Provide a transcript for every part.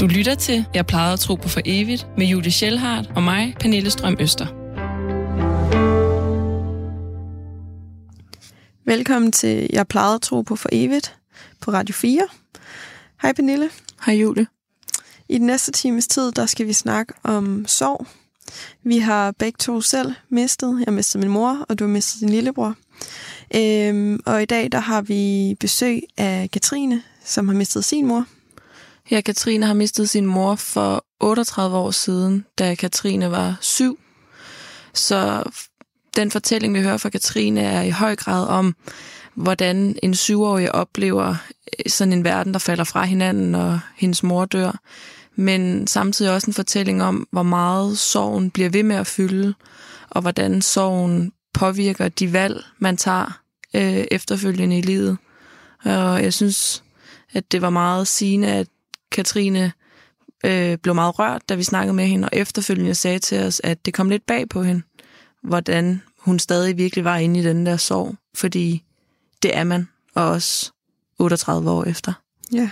Du lytter til Jeg plejede at tro på for evigt med Julie Schellhardt og mig, Pernille Strøm Øster. Velkommen til Jeg plejede at tro på for evigt på Radio 4. Hej Pernille. Hej Julie. I den næste times tid, der skal vi snakke om sorg. Vi har begge to selv mistet. Jeg mistet min mor, og du har mistet din lillebror. Øhm, og i dag, der har vi besøg af Katrine, som har mistet sin mor. Ja, Katrine har mistet sin mor for 38 år siden, da Katrine var syv. Så den fortælling, vi hører fra Katrine, er i høj grad om, hvordan en syvårig oplever øh, sådan en verden, der falder fra hinanden, og hendes mor dør. Men samtidig også en fortælling om, hvor meget sorgen bliver ved med at fylde, og hvordan sorgen påvirker de valg, man tager øh, efterfølgende i livet. Og jeg synes, at det var meget sigende, at Katrine øh, blev meget rørt, da vi snakkede med hende, og efterfølgende sagde til os, at det kom lidt bag på hende, hvordan hun stadig virkelig var inde i den der sorg, fordi det er man, og også 38 år efter. Ja.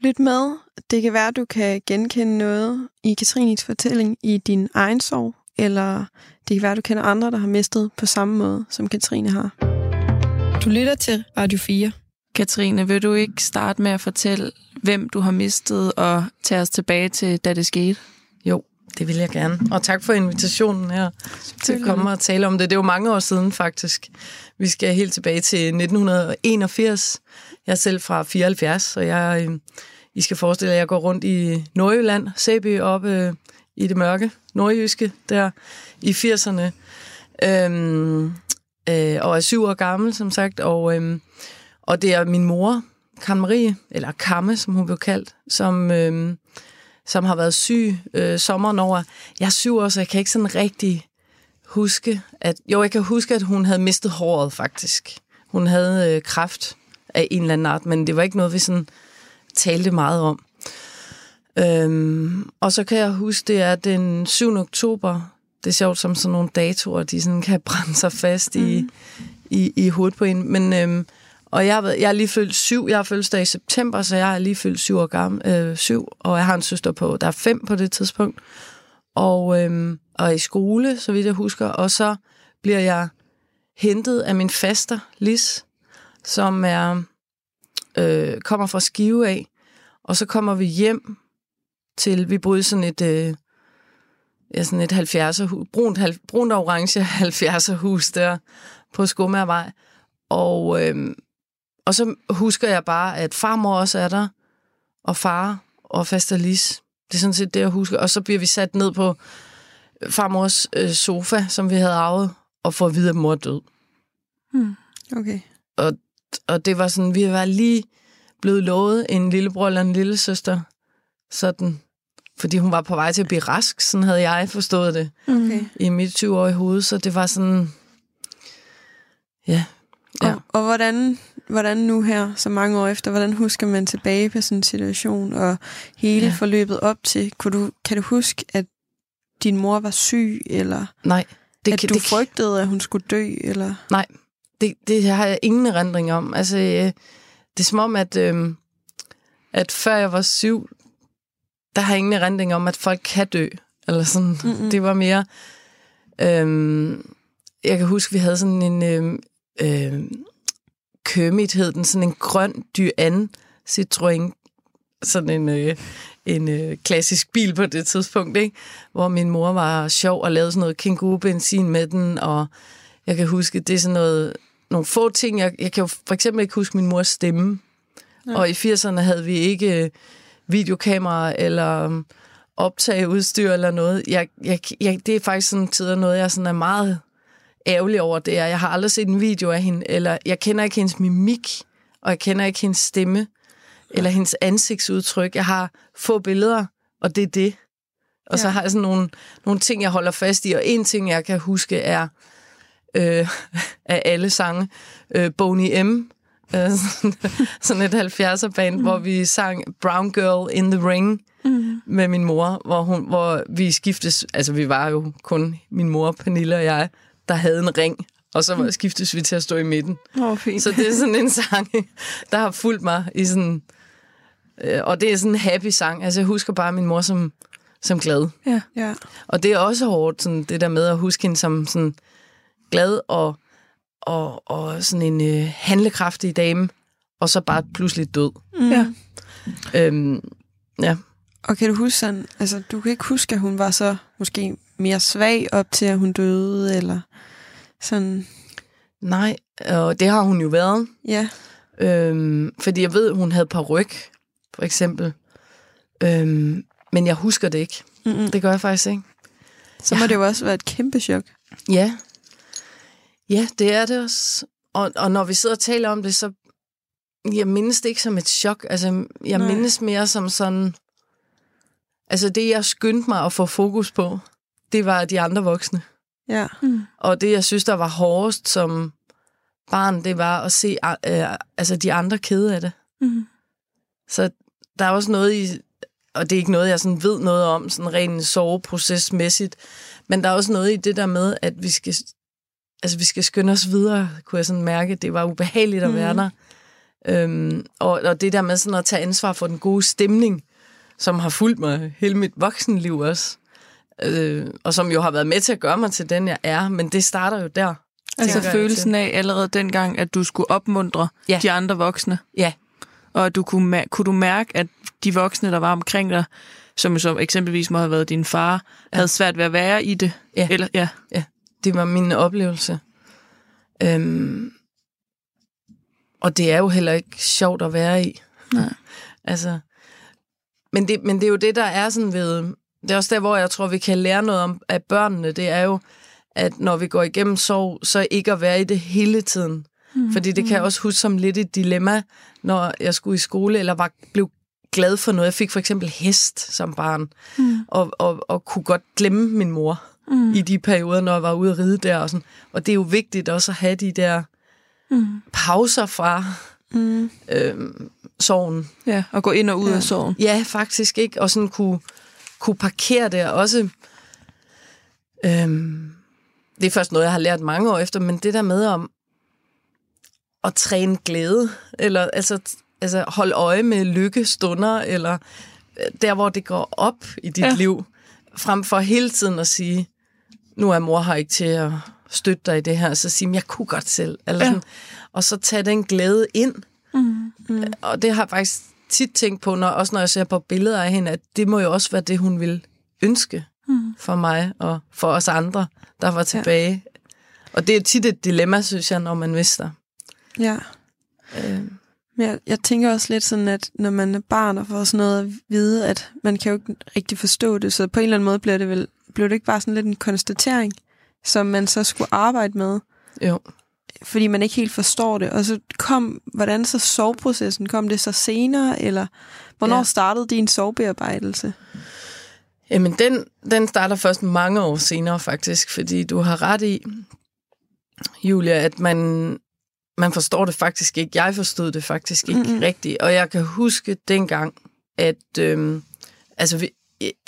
Lyt med. Det kan være, at du kan genkende noget i Katrines fortælling i din egen sorg, eller det kan være, at du kender andre, der har mistet på samme måde, som Katrine har. Du lytter til Radio 4. Katrine, vil du ikke starte med at fortælle, hvem du har mistet, og tage os tilbage til, da det skete? Jo, det vil jeg gerne. Og tak for invitationen her til at komme og tale om det. Det er jo mange år siden faktisk. Vi skal helt tilbage til 1981. Jeg er selv fra 74, og jeg, øh, I skal forestille jer, at jeg går rundt i Nordjylland, Sæby, oppe øh, i det mørke nordjyske, der i 80'erne. Øhm, øh, og er syv år gammel, som sagt. Og, øhm, og det er min mor, Karen Marie, eller Kamme, som hun blev kaldt, som, øhm, som har været syg øh, sommeren over. Jeg er syv år, så jeg kan ikke sådan rigtig huske, at... Jo, jeg kan huske, at hun havde mistet håret, faktisk. Hun havde øh, kræft af en eller anden art, men det var ikke noget, vi sådan talte meget om. Øhm, og så kan jeg huske, det er den 7. oktober. Det er sjovt som sådan nogle datoer, de sådan kan brænde sig fast mm. i, i, i hovedet på en. Men, øhm, og jeg, jeg er lige fyldt syv. Jeg har fødselsdag i september, så jeg er lige fyldt syv år gammel. Øh, syv, og jeg har en søster på, der er fem på det tidspunkt. Og, øhm, og i skole, så vidt jeg husker. Og så bliver jeg hentet af min faster, Lis, som er øh, kommer fra Skive af. Og så kommer vi hjem til, vi boede sådan et, øh, ja, sådan et 70'er hus, brunt, brunt og orange 70'er hus der på Skomærvej. Og, øh, og så husker jeg bare, at farmor også er der, og far og faster Lis. Det er sådan set det, jeg husker. Og så bliver vi sat ned på farmors øh, sofa, som vi havde arvet, og får at vide, at mor er død. Hmm. Okay. Og, og det var sådan, vi var lige blevet lovet en lillebror eller en lille søster, sådan, fordi hun var på vej til at blive rask, sådan havde jeg forstået det okay. i mit 20-årige hoved, så det var sådan, ja. ja. Og, og hvordan, hvordan nu her, så mange år efter, hvordan husker man tilbage på sådan en situation, og hele ja. forløbet op til, kan du, kan du huske, at din mor var syg, eller Nej, det, at du det, frygtede, at hun skulle dø, eller? Nej, det, det har jeg ingen erindring om. Altså, øh, det er som om, at, øh, at før jeg var syv, der har jeg ingen erindring om, at folk kan dø. Eller sådan. Mm-hmm. Det var mere... Øh, jeg kan huske, vi havde sådan en... Øh, øh, Kermit hed den, sådan en grøn Dyan Citroën, sådan en, øh, en øh, klassisk bil på det tidspunkt, ikke? hvor min mor var sjov og lavede sådan noget kænguru-benzin med den, og jeg kan huske, det er sådan noget, nogle få ting. Jeg, jeg kan jo for eksempel ikke huske min mors stemme, ja. og i 80'erne havde vi ikke videokamera eller um, optageudstyr eller noget. Jeg, jeg, jeg, det er faktisk sådan tid noget, jeg sådan er meget ærgerlig over det er. Jeg har aldrig set en video af hende, eller jeg kender ikke hendes mimik, og jeg kender ikke hendes stemme, eller hendes ansigtsudtryk. Jeg har få billeder, og det er det. Og ja. så har jeg sådan nogle, nogle ting, jeg holder fast i, og en ting, jeg kan huske, er øh, af alle sange, øh, Boney M., øh, sådan et 70'er band, mm. hvor vi sang Brown Girl in the Ring mm. med min mor, hvor, hun, hvor vi skiftes, altså vi var jo kun min mor, Pernille og jeg, der havde en ring, og så var, skiftes vi til at stå i midten. Oh, fint. Så det er sådan en sang, der har fulgt mig i sådan Øh, og det er sådan en happy sang. Altså, jeg husker bare min mor som, som glad. Ja. Ja. Og det er også hårdt, sådan, det der med at huske hende som sådan glad og, og, og sådan en øh, handlekraftig dame, og så bare pludselig død. Mm. Ja. Øhm, ja. Og kan du huske sådan, altså du kan ikke huske, at hun var så måske mere svag op til, at hun døde, eller sådan, Nej, og det har hun jo været. ja. Øhm, fordi jeg ved, hun havde par ryg, for eksempel. Øhm, men jeg husker det ikke. Mm-mm. Det gør jeg faktisk ikke. Så må det jo også være et kæmpe chok. Ja. Ja, det er det også. Og, og når vi sidder og taler om det, så jeg mindes det ikke som et chok. Altså, jeg. Nej. mindes mere som sådan... Altså, det jeg skyndte mig at få fokus på, det var de andre voksne. Ja. Mm. Og det, jeg synes, der var hårdest som barn, det var at se øh, altså, de andre kede af det. Mm. Så der er også noget i, og det er ikke noget, jeg sådan ved noget om, sådan rent soveprocesmæssigt, men der er også noget i det der med, at vi skal, altså, vi skal skynde os videre, kunne jeg sådan mærke. Det var ubehageligt at Mhm. være der. Øhm, og, og det der med sådan at tage ansvar for den gode stemning, som har fulgt mig hele mit voksenliv også, øh, og som jo har været med til at gøre mig til den, jeg er, men det starter jo der. Altså følelsen af allerede dengang, at du skulle opmuntre Ja. de andre voksne. Ja. Og at du kunne, kunne du mærke, at de voksne, der var omkring dig, som så eksempelvis må have været din far, ja. havde svært ved at være i det. Ja. Eller, ja. Det var min oplevelse. Øhm, og det er jo heller ikke sjovt at være i. Nej. altså, men, det, men det er jo det, der er sådan ved... Det er også der, hvor jeg tror, vi kan lære noget om af børnene. Det er jo, at når vi går igennem sorg, så ikke at være i det hele tiden. Mm. Fordi det kan jeg også huske som lidt et dilemma, når jeg skulle i skole, eller var, blev glad for noget. Jeg fik for eksempel hest som barn, mm. og, og, og kunne godt glemme min mor mm. i de perioder, når jeg var ude at ride der. Og, sådan. og det er jo vigtigt også at have de der Mm. pauser fra Mm. øhm, sorgen. ja. Og gå ind og ud Ja. af sorgen. Ja, faktisk ikke. Og sådan kunne, kunne parkere det. Og også, øhm, det er først noget, jeg har lært mange år efter, men det der med om at træne glæde, eller altså, altså holde øje med lykkestunder, eller øh, der, hvor det går op i dit Ja. liv, frem for hele tiden at sige, nu er mor her ikke til at støtte dig i det her, så sige, "Men jeg kunne godt selv. Eller Ja. sådan, og så tage den glæde ind. Mm. Mm. Og det har faktisk tit tænkt på, når, også når jeg ser på billeder af hende, at det må jo også være det, hun vil ønske Mm. for mig og for os andre, der var tilbage. Ja. Og det er tit et dilemma, synes jeg, når man mister. Ja. Øh, Men jeg, jeg tænker også lidt sådan, at når man er barn og får sådan noget at vide, at man kan jo ikke rigtig forstå det, så på en eller anden måde bliver det vel, blev det ikke bare sådan lidt en konstatering, som man så skulle arbejde med, jo. Fordi man ikke helt forstår det. Og så kom, hvordan så soveprocessen, kom det så senere, eller hvornår Ja. startede din sovebearbejdelse? Jamen, den, den starter først mange år senere, faktisk, fordi du har ret i, Julia, at man, man forstår det faktisk ikke. Jeg forstod det faktisk ikke mm-hmm. rigtigt. Og jeg kan huske dengang, at øhm, altså vi,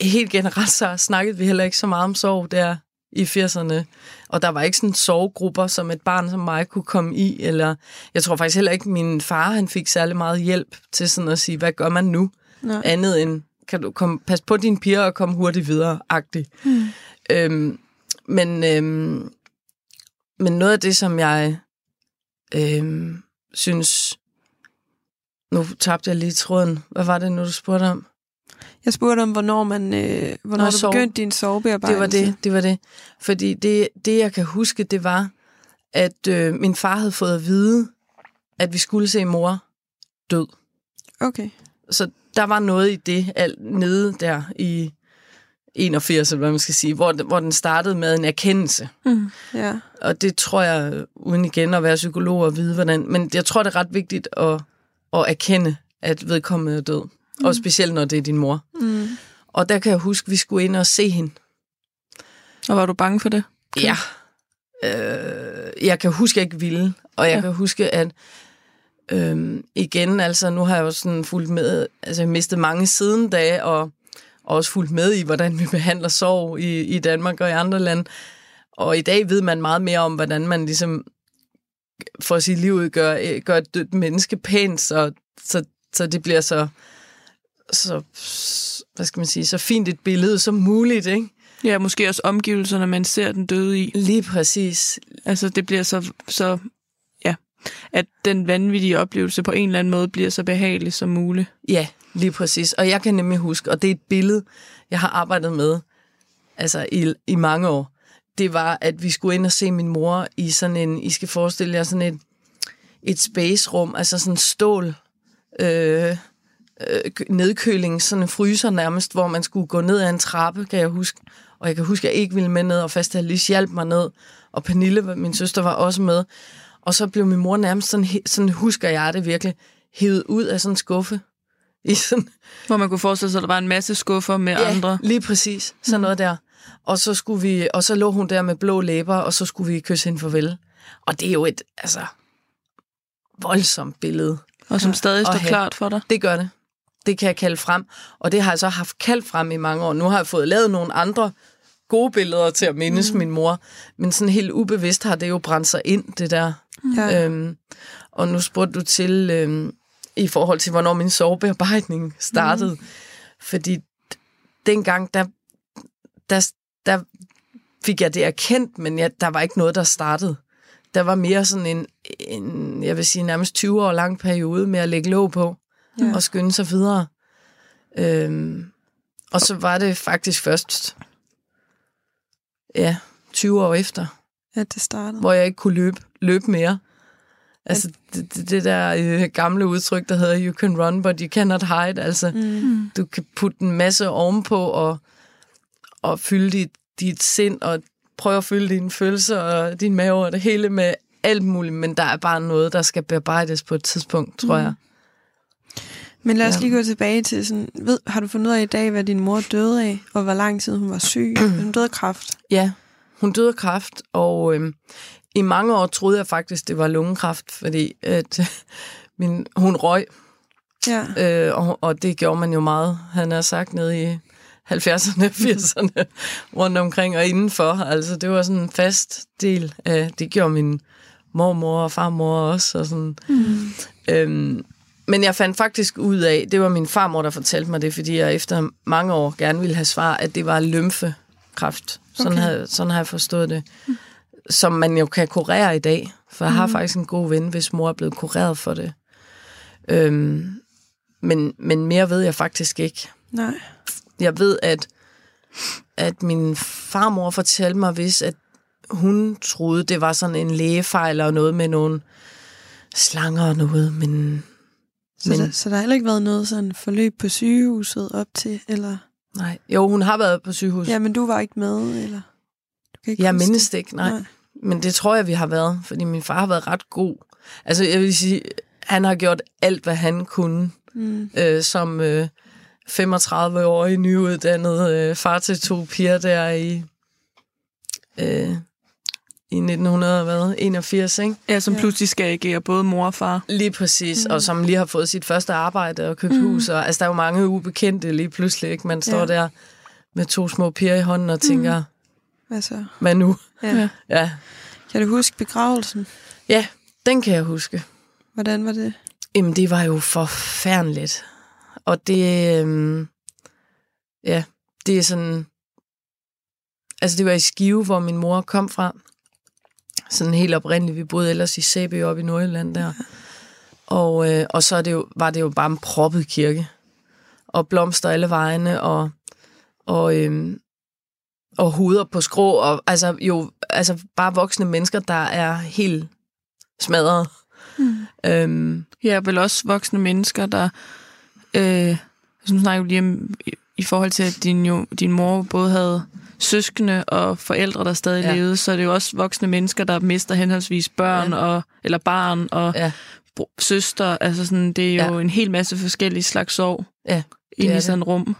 helt generelt så snakkede vi heller ikke så meget om sorg der i 80'erne. Og der var ikke sådan sorggrupper, som et barn som mig kunne komme i. Eller jeg tror faktisk heller ikke, min far han fik særlig meget hjælp til sådan at sige, hvad gør man nu? Nå. andet end, kan du komme, passe på dine piger og komme hurtigt videre, agtigt. Hmm. Øhm, men, øhm, men noget af det, som jeg øhm, synes... Nu tabte jeg lige tråden. Hvad var det nu, du spurgte om? Jeg spurgte om, hvornår, man, øh, hvornår Nå, du sove. begyndte din sovebearbejdelse. Det var det, det var det. Fordi det, det jeg kan huske, det var, at øh, min far havde fået at vide, at vi skulle se mor død. Okay. Så der var noget i det alt nede der i 81, eller hvad man skal sige, hvor, hvor den startede med en erkendelse. Mm. Ja. Og det tror jeg, uden igen at være psykolog og vide, hvordan... Men jeg tror, det er ret vigtigt at, at erkende, at vedkommende er død. Mm. Og specielt, når det er din mor. Mm. Og der kan jeg huske, at vi skulle ind og se hende. Og var du bange for det? Ja. Øh, jeg kan huske, at jeg ikke ville. Og jeg Ja. kan huske, at øh, igen, altså nu har jeg jo sådan fulgt med, altså jeg mistet mange siden dage, og også fulgt med i, hvordan vi behandler sorg i, i Danmark og i andre lande. Og i dag ved man meget mere om, hvordan man ligesom for sit liv gør, gør et dødt menneske pænt, så, så, så det bliver så så, hvad skal man sige, så fint et billede som muligt, ikke? Ja, måske også omgivelserne, man ser den døde i. Lige præcis. Altså, det bliver så, så ja, at den vanvittige oplevelse på en eller anden måde bliver så behagelig som muligt. Ja, lige præcis. Og jeg kan nemlig huske, og det er et billede, jeg har arbejdet med altså i, i mange år. Det var, at vi skulle ind og se min mor i sådan en, I skal forestille jer sådan et, et space-rum, altså sådan en stål øh, øh, nedkøling, sådan en fryser nærmest, hvor man skulle gå ned ad en trappe, kan jeg huske. Og jeg kan huske, at jeg ikke ville med ned, og fast Alice hjalp mig ned. Og Pernille, min søster, var også med. Og så blev min mor nærmest sådan, sådan husker jeg det virkelig, hævet ud af sådan en skuffe. I sådan, Hvor man kunne forestille sig, at der var en masse skuffer med ja, andre. lige præcis. Sådan noget der. Og så, skulle vi, og så lå hun der med blå læber, og så skulle vi kysse hende farvel. Og det er jo et, altså, voldsomt billede. Og som stadig står klart for dig. Det gør det. Det kan jeg kalde frem. Og det har jeg så haft kaldt frem i mange år. Nu har jeg fået lavet nogle andre gode billeder til at mindes mm. min mor. Men sådan helt ubevidst har det jo brændt sig ind, det der. Ja. Øhm, og nu spurgte du til, øhm, i forhold til, hvornår min sovebearbejdning startede. Mm. Fordi dengang, der, der, der fik jeg det erkendt, men jeg, der var ikke noget, der startede. Der var mere sådan en, en, jeg vil sige, nærmest 20 år lang periode med at lægge låg på Ja. og skynde sig videre. Øhm, og så var det faktisk først, ja, 20 år efter, Ja, det startede. hvor jeg ikke kunne løbe, løbe mere. Altså det, det, det der øh, gamle udtryk, der hedder, you can run, but you cannot hide. Altså, Mm. du kan putte en masse ovenpå og, og fylde dit, dit sind og prøve at fylde dine følelser og din mave og det hele med alt muligt, men der er bare noget, der skal bearbejdes på et tidspunkt, tror jeg. Men lad os Ja. lige gå tilbage til sådan, ved, har du fundet ud af i dag, hvad din mor døde af, og hvor lang tid hun var syg? hun døde af kræft. Ja, hun døde af kræft, og øhm, i mange år troede jeg faktisk, det var lungekræft, fordi at, min, hun røg, Ja. øh, og, og det gjorde man jo meget, han har sagt, nede i 70'erne og 80'erne rundt omkring og indenfor. Altså, det var sådan en fast del af, det gjorde min mormor og farmor også. Og sådan. Mm. Øhm, men jeg fandt faktisk ud af, det var min farmor, der fortalte mig det, fordi jeg efter mange år gerne ville have svar, at det var lymfekræft. Sådan, Okay. havde, sådan har jeg forstået det. Som man jo kan kurere i dag. For jeg har faktisk en god ven, hvis mor er blevet kureret for det. Øhm, men, men mere ved jeg faktisk ikke. Nej. Jeg ved, at, at min farmor fortalte mig, hvis at hun troede, det var sådan en lægefejl og noget med nogle slanger og noget, men Så, Men- der, så der har heller ikke været noget sådan forløb på sygehuset op til, eller... nej. Jo, hun har været på sygehus. Ja, men du var ikke med, eller... Du kan ikke jeg mindes det ikke, nej. Nej. Men det tror jeg, vi har været, fordi min far har været ret god. Altså, jeg vil sige, han har gjort alt, hvad han kunne, Mm. øh, som øh, 35-årig nyuddannet øh, far til to piger der i, øh, i 1981, ikke? Ja, som Ja. pludselig skal agere både mor og far. Lige præcis, mm. og som lige har fået sit første arbejde og købt mm. hus. Og, altså, der er jo mange ubekendte lige pludselig, ikke? Man står Ja. der med to små piger i hånden og tænker, mm. Hvad så? hvad nu? Ja. Ja. Ja. Kan du huske begravelsen? ja, den kan jeg huske. Hvordan var det? Jamen, det var jo forfærdeligt. Og det, øhm, ja, det er sådan, altså det var i Skive, hvor min mor kom fra. Sådan helt oprindeligt. Vi boede ellers i Sæby oppe i Nordjylland der. Og, øh, og så er det jo, var det jo bare en proppet kirke. Og blomster alle vegne, og, og, øhm, og huder på skrå, og altså jo, altså bare voksne mennesker, der er helt smadret. Mm. Øhm, Ja, vel også voksne mennesker, der... Øh, som snakker lige om, i, forhold til, at din, jo, din mor både havde søskende og forældre, der stadig ja. Ja. levede, så er det jo også voksne mennesker, der mister henholdsvis børn Ja. og eller barn og ja. søster. Altså sådan, det er jo Ja. en hel masse forskellige slags sorg Ja, inde i sådan et rum.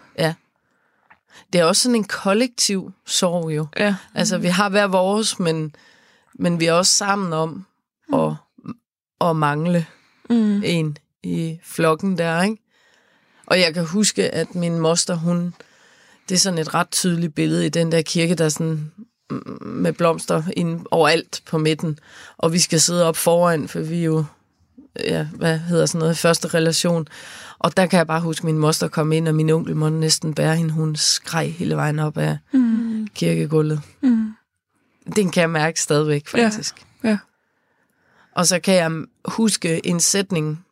Det er også sådan en kollektiv sorg jo. Ja. Altså, vi har hver vores, men, men vi er også sammen om at, at mangle Mm. en i flokken der, ikke? Og jeg kan huske, at min moster, hun... Det er sådan et ret tydeligt billede i den der kirke, der er sådan mm, med blomster ind overalt på midten. Og vi skal sidde op foran, for vi er jo ja, hvad hedder sådan noget, første relation. Og der kan jeg bare huske, min moster kom ind, og min onkel måtte næsten bære hende. Hun skreg hele vejen op af mm. kirkegulvet. Mm. Den kan jeg mærke stadigvæk, faktisk. Ja. ja. Og så kan jeg huske en sætning,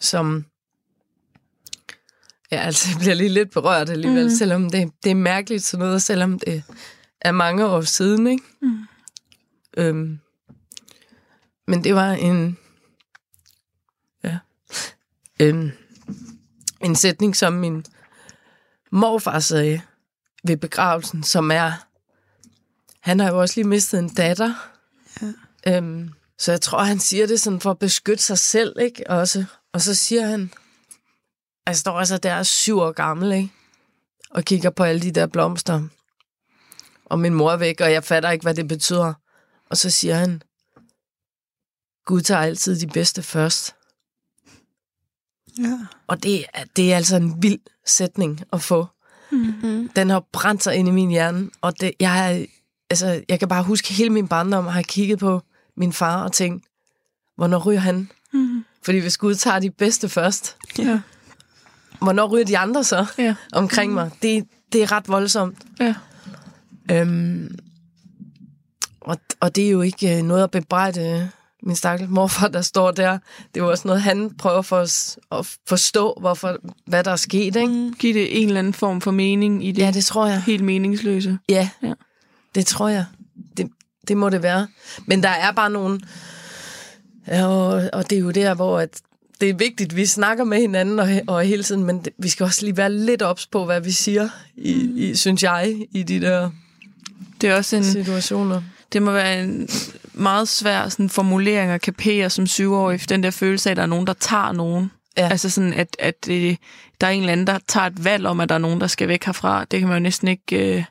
som... Ja, altså, jeg bliver lige lidt berørt alligevel, mm. selvom det, det er mærkeligt sådan noget, selvom det er mange år siden, ikke? Mm. Øhm, men det var en... Ja. Øhm, en sætning, som min morfar sagde ved begravelsen, som er... Han har jo også lige mistet en datter. Ja. Øhm, så jeg tror, han siger det sådan for at beskytte sig selv, ikke? Også. Og så siger han, jeg står altså der syv år gammel, ikke? Og kigger på alle de der blomster. Og min mor er væk, og jeg fatter ikke, hvad det betyder. Og så siger han, Gud tager altid de bedste først. Ja. Og det, det er altså en vild sætning at få. Mm-hmm. Den har brændt sig ind i min hjerne, og det, jeg, altså, jeg kan bare huske hele min barndom have kigget på min far og tænkt, hvornår ryger han? Mm-hmm. Fordi hvis Gud tager de bedste først, ja. Hvornår ryger de andre så ja. omkring mig? Det, det er ret voldsomt. Ja. Øhm, og, og det er jo ikke øh, noget at bebrejde min stakkels morfar, der står der. Det er jo også noget, han prøver for os at forstå, hvorfor, hvad der er sket. Ikke? Mm. Giv det en eller anden form for mening i det. Ja, det tror jeg. Helt meningsløse. Ja, ja. det tror jeg. Det, det må det være. Men der er bare nogle... Og, og det er jo der, hvor at det er vigtigt, at vi snakker med hinanden og, og hele tiden, men det, vi skal også lige være lidt ops på, hvad vi siger, i, i, synes jeg, i de der det er også en, situationer. Det må være en meget svær sådan, formulering at kapere som syvårig, den der følelse af, at der er nogen, der tager nogen. Ja. Altså sådan, at, at det, der er en eller anden, der tager et valg om, at der er nogen, der skal væk herfra. Det kan man jo næsten ikke øh,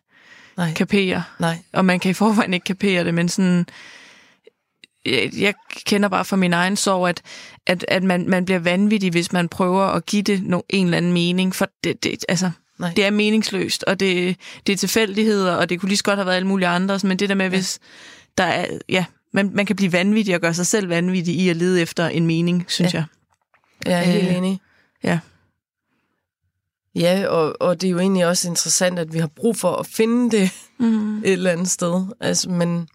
Nej. kapere. Nej. Og man kan i forvejen ikke kapere det, men sådan... Jeg, kender bare fra min egen sorg, at, at, at man, man bliver vanvittig, hvis man prøver at give det no, en eller anden mening. For det, det, altså, Nej. det er meningsløst, og det, det er tilfældigheder, og det kunne lige så godt have været alle mulige andre. Men det der med, ja. hvis der er... Ja, man, man kan blive vanvittig og gøre sig selv vanvittig i at lede efter en mening, synes ja. jeg. Jeg er helt øh, enig. Ja. Ja, og, og det er jo egentlig også interessant, at vi har brug for at finde det mm. et eller andet sted. Altså, men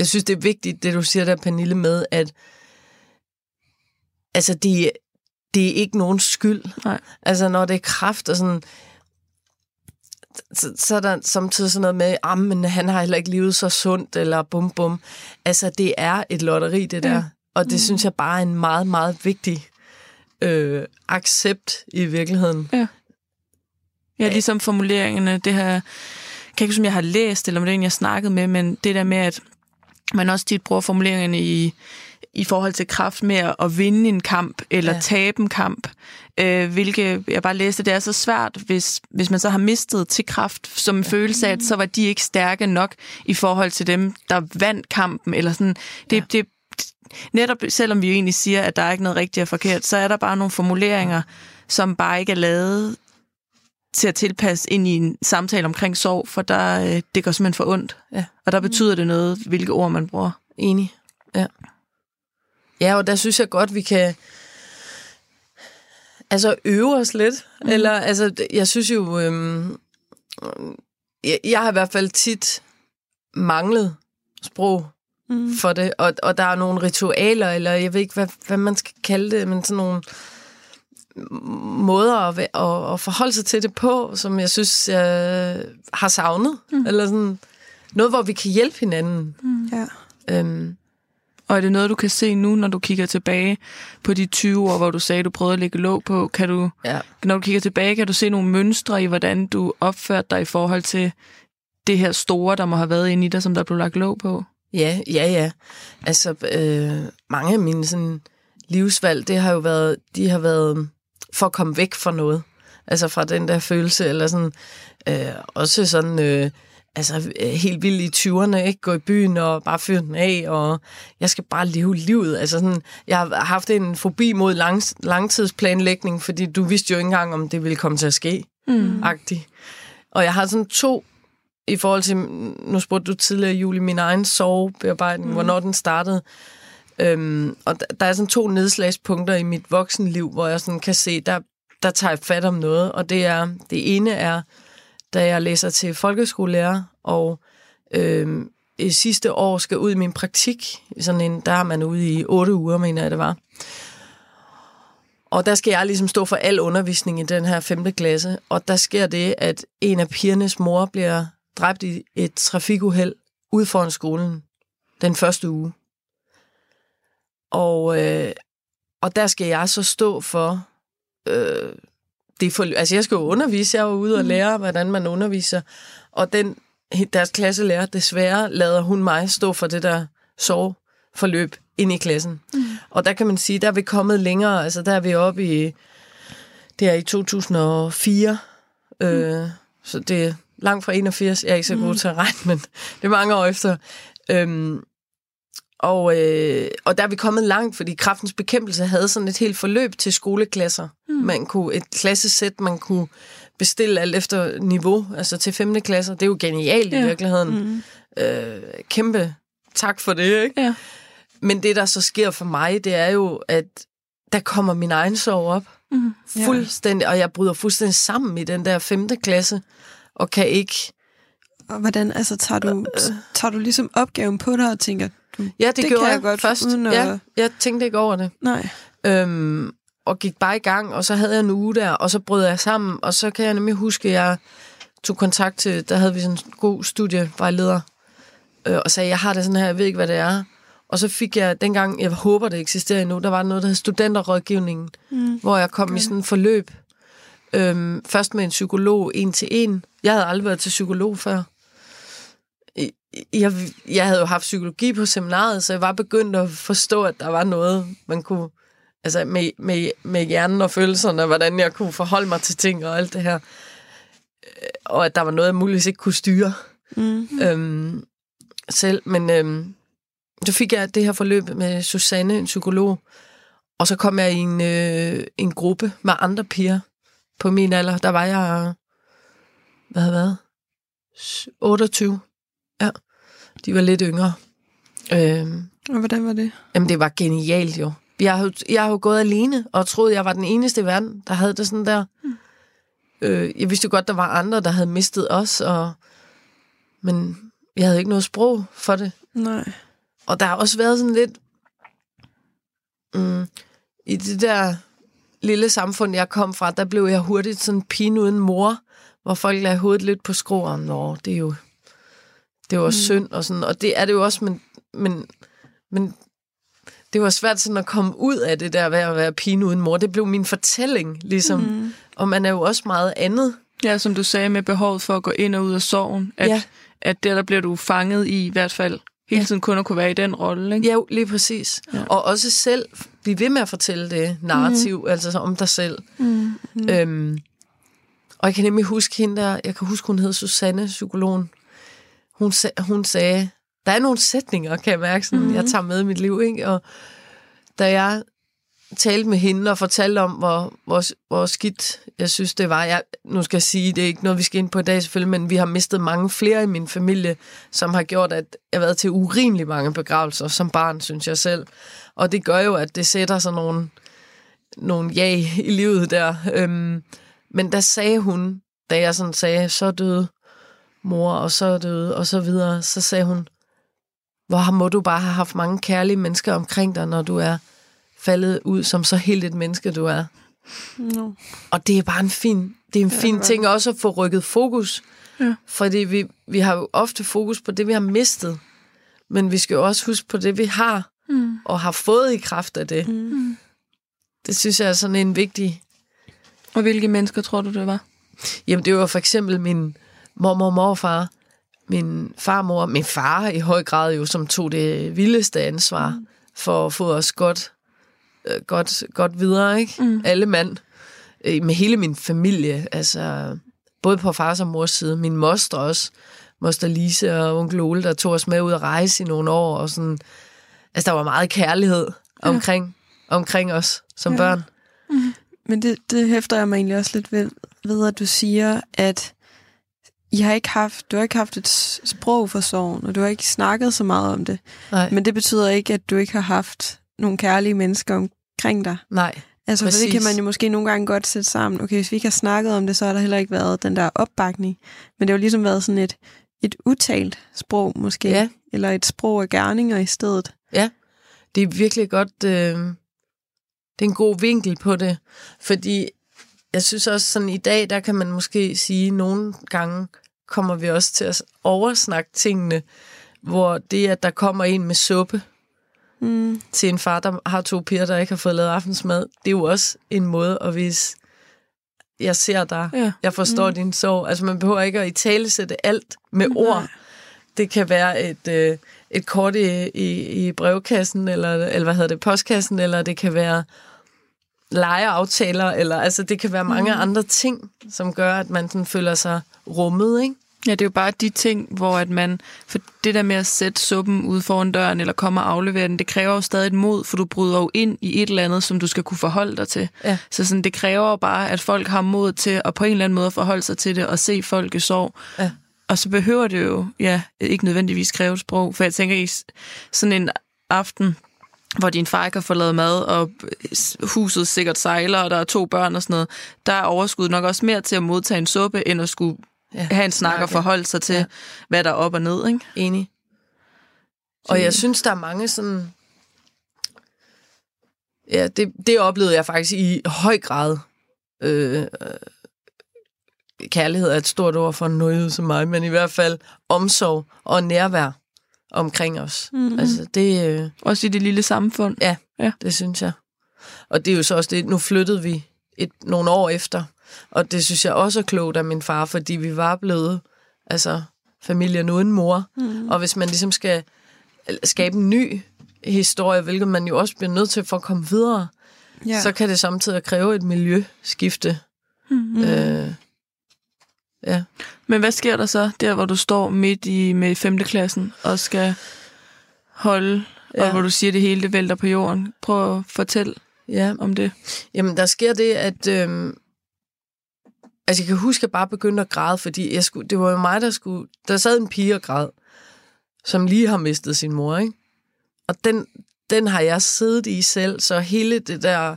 jeg synes, det er vigtigt, det du siger der, Pernille, med, at altså, det, det er ikke nogen skyld. Nej. Altså, når det er kraft og sådan, så, så er der samtidig sådan noget med, ah, men han har heller ikke levet så sundt, eller bum bum. Altså, det er et lotteri, det der. Ja. Og det mm. synes jeg bare er en meget, meget vigtig øh, accept i virkeligheden. Ja. Ja, ligesom formuleringerne, det her, kan ikke huske, om jeg har læst, eller om det er en, jeg snakkede med, men det der med, at man også tit bruger formuleringerne i, i forhold til kraft med at vinde en kamp eller ja. tabe en kamp. Øh, hvilket jeg bare læste, det er så svært, hvis, hvis man så har mistet til kraft som en ja. følelse af, at så var de ikke stærke nok i forhold til dem, der vandt kampen. Eller sådan. Det, ja. det, netop selvom vi egentlig siger, at der er ikke noget rigtigt og forkert, så er der bare nogle formuleringer, som bare ikke er lavet til at tilpasse ind i en samtale omkring sorg, for der, øh, det går simpelthen for ondt. Ja. Og der betyder det noget, hvilke ord man bruger. Enig. Ja. Ja, og der synes jeg godt, vi kan altså øve os lidt. Mm. Eller, altså, jeg synes jo, øhm, jeg, jeg har i hvert fald tit manglet sprog mm. for det, og, og der er nogle ritualer, eller jeg ved ikke, hvad, hvad man skal kalde det, men sådan nogle måder at, at, at forholde sig til det på, som jeg synes, jeg har savnet. Mm. Eller sådan noget, hvor vi kan hjælpe hinanden. Mm. Ja. Øhm, og er det noget, du kan se nu, når du kigger tilbage på de 20 år, hvor du sagde, du prøvede at lægge låg på? Kan du, ja. Når du kigger tilbage, kan du se nogle mønstre i, hvordan du opførte dig i forhold til det her store, der må have været inde i dig, som der blev lagt låg på? Ja, ja, ja. Altså, øh, mange af mine sådan, livsvalg, det har jo været, de har været for at komme væk fra noget. Altså fra den der følelse, eller sådan, øh, også sådan... Øh, altså helt vildt i 20'erne, ikke? Gå i byen og bare fyre den af, og jeg skal bare leve livet. Altså sådan, jeg har haft en fobi mod lang, langtidsplanlægning, fordi du vidste jo ikke engang, om det ville komme til at ske. Mm. Agtigt. Og jeg har sådan to, i forhold til, nu spurgte du tidligere, Julie, min egen sovebearbejdning, mm. hvornår den startede. Øhm, og der, der er sådan to nedslagspunkter i mit voksenliv, hvor jeg sådan kan se, der, der tager jeg fat om noget. Og det er det ene er, da jeg læser til folkeskolelærer, og øhm, i sidste år skal ud i min praktik. Sådan en, der er man ude i otte uger, mener jeg det var. Og der skal jeg ligesom stå for al undervisning i den her 5. klasse. Og der sker det, at en af pigernes mor bliver dræbt i et trafikuheld ude foran skolen den første uge. Og, øh, og der skal jeg så stå for... Øh, det for altså, jeg skal jo undervise. Jeg jo ude og lære, hvordan man underviser. Og den, deres klasselærer, desværre, lader hun mig stå for det der soveforløb ind i klassen. Mm. Og der kan man sige, der er vi kommet længere. Altså, der er vi oppe i... Det er i 2004. Mm. Øh, så det er langt fra 81. Jeg er ikke så god mm. til at regne, men det er mange år efter. Øhm, og, øh, og der er vi kommet langt, fordi kraftens bekæmpelse havde sådan et helt forløb til skoleklasser. Mm. Man kunne, et klassesæt, man kunne bestille alt efter niveau, altså til 5. klasser. Det er jo genialt ja. i virkeligheden. Mm. Øh, kæmpe tak for det, ikke? Ja. Men det, der så sker for mig, det er jo, at der kommer min egen sorg op. Mm. Fuldstændig, og jeg bryder fuldstændig sammen i den der 5. klasse, og kan ikke... Og hvordan, altså, tager du, øh, tager du ligesom opgaven på dig og tænker, du, ja, det, det gjorde jeg, jeg godt først. Uden at... Ja, jeg tænkte ikke over det. Nej. Øhm, og gik bare i gang, og så havde jeg en uge der, og så brød jeg sammen, og så kan jeg nemlig huske, at jeg tog kontakt til, der havde vi sådan en god studievejleder, øh, og sagde, jeg har det sådan her, jeg ved ikke, hvad det er. Og så fik jeg, dengang, jeg håber, det eksisterer endnu, der var noget, der hed studenterrådgivningen, mm. hvor jeg kom okay. i sådan en forløb. Øhm, først med en psykolog, en til en. Jeg havde aldrig været til psykolog før. Jeg, jeg havde jo haft psykologi på seminaret, så jeg var begyndt at forstå, at der var noget, man kunne altså med, med, med hjernen og følelserne, hvordan jeg kunne forholde mig til ting og alt det her. Øh, og at der var noget, jeg muligvis ikke kunne styre mm. øhm, selv. Men øhm, så fik jeg det her forløb med Susanne, en psykolog, og så kom jeg i en, øh, en gruppe med andre piger på min alder. Der var jeg, hvad havde været? 28. Ja, de var lidt yngre. Øhm, og hvordan var det? Jamen, det var genialt jo. Jeg har, jeg har jo gået alene og troet, jeg var den eneste i verden, der havde det sådan der. Mm. Øh, jeg vidste jo godt, der var andre, der havde mistet os, og, men jeg havde ikke noget sprog for det. Nej. Og der har også været sådan lidt... Mm, I det der lille samfund, jeg kom fra, der blev jeg hurtigt sådan pin uden mor, hvor folk lagde hovedet lidt på skroen. Nå, det er jo... Det var mm. synd og sådan, og det er det jo også, men, men, men det var svært sådan at komme ud af det der ved at være pine uden mor. Det blev min fortælling, ligesom. Mm. Og man er jo også meget andet. Ja, som du sagde, med behovet for at gå ind og ud af sorgen. At, ja. at der, der bliver du fanget i, i hvert fald hele tiden kun at kunne være i den rolle. Ikke? Ja, lige præcis. Ja. Og også selv blive ved med at fortælle det narrativ, mm. altså om dig selv. Mm. Mm. Øhm, og jeg kan nemlig huske hende der, jeg kan huske, hun hed Susanne, psykologen. Hun, hun sagde, der er nogle sætninger, kan jeg mærke, sådan, mm. jeg tager med i mit liv. Ikke? Og da jeg talte med hende og fortalte om, hvor, hvor, hvor skidt jeg synes, det var. Jeg, nu skal jeg sige, det er ikke noget, vi skal ind på i dag selvfølgelig, men vi har mistet mange flere i min familie, som har gjort, at jeg har været til urimelig mange begravelser som barn, synes jeg selv. Og det gør jo, at det sætter sig nogle, nogle ja i livet der. Øhm, men der sagde hun, da jeg sådan sagde, så døde mor, og så døde, og så videre, så sagde hun, hvor må du bare have haft mange kærlige mennesker omkring dig, når du er faldet ud som så helt et menneske, du er. No. Og det er bare en fin, det er en ja, fin ting også at få rykket fokus. Ja. Fordi vi, vi har jo ofte fokus på det, vi har mistet. Men vi skal jo også huske på det, vi har, mm. og har fået i kraft af det. Mm. Det synes jeg er sådan en vigtig... Og hvilke mennesker tror du, det var? Jamen, det var for eksempel min mormor og morfar, min farmor, min far i høj grad jo, som tog det vildeste ansvar mm. for at få os godt, øh, godt, godt videre, ikke? Mm. Alle mand. Øh, med hele min familie, altså både på fars og mors side. Min moster også, moster Lise og onkel Ole, der tog os med ud at rejse i nogle år, og sådan, altså der var meget kærlighed omkring, ja. omkring os som ja. børn. Mm. Men det, det hæfter jeg mig egentlig også lidt ved, ved, at du siger, at I har ikke haft, du har ikke haft et sprog for sorgen, og du har ikke snakket så meget om det. Nej. Men det betyder ikke, at du ikke har haft nogle kærlige mennesker omkring dig. Nej. Altså, for det kan Præcis. man jo måske nogle gange godt sætte sammen. Okay, hvis vi ikke har snakket om det, så har der heller ikke været den der opbakning. Men det har jo ligesom været sådan et, et utalt sprog, måske. Ja. Eller et sprog af gerninger i stedet. Det er virkelig godt... Øh, det er en god vinkel på det. Fordi jeg synes også, sådan i dag, der kan man måske sige, nogle gange kommer vi også til at oversnakke tingene, hvor det, at der kommer en med suppe Mm. til en far, der har to piger, der ikke har fået lavet aftensmad, det er jo også en måde at vise, jeg ser dig, Ja. jeg forstår mm. din sorg. Altså man behøver ikke at i tale sætte alt med Nej. ord. Det kan være et, øh, et kort i, i, i brevkassen, eller, eller hvad hedder det, postkassen, eller det kan være legeaftaler, eller altså det kan være mange mm. andre ting, som gør, at man sådan føler sig rummet, ikke? Ja, det er jo bare de ting, hvor at man... For det der med at sætte suppen ude foran døren, eller komme og aflevere den, det kræver jo stadig et mod, for du bryder jo ind i et eller andet, som du skal kunne forholde dig til. Ja. Så sådan, det kræver jo bare, at folk har mod til at på en eller anden måde forholde sig til det, og se folk i sorg. Ja. Og så behøver det jo ja, ikke nødvendigvis kræve sprog, for jeg tænker, i sådan en aften, hvor din far ikke har fået lavet mad, og huset sikkert sejler, og der er to børn og sådan noget, der er overskud nok også mere til at modtage en suppe, end at skulle Ja, have en snak og snakke. forholde sig til, Ja. hvad der er op og ned, ikke? Enig. Og jeg synes, der er mange sådan... Ja, det, det oplevede jeg faktisk i høj grad. Øh, øh, kærlighed er et stort ord for noget som mig, men i hvert fald omsorg og nærvær omkring os. Mhm. Altså, det, øh, Også i det lille samfund. det synes jeg. Og det er jo så også det, nu flyttede vi et, nogle år efter, og det synes jeg også er klogt af min far, fordi vi var blevet altså, familien uden mor. Mm. Og hvis man ligesom skal skabe en ny historie, hvilket man jo også bliver nødt til for at komme videre, Ja. ja. så kan det samtidig kræve et miljøskifte. Mm. Øh, ja. Men hvad sker der så, der hvor du står midt i med 5. klassen, og skal holde, ja. og hvor du siger, det hele det vælter på jorden? Prøv at fortælle ja. om det. Jamen, der sker det, at... Øhm, altså, jeg kan huske, at jeg bare begyndte at græde, fordi jeg skulle, det var jo mig, der skulle... Der sad en pige og græd, som lige har mistet sin mor, ikke? Og den, den har jeg siddet i selv, så hele det der...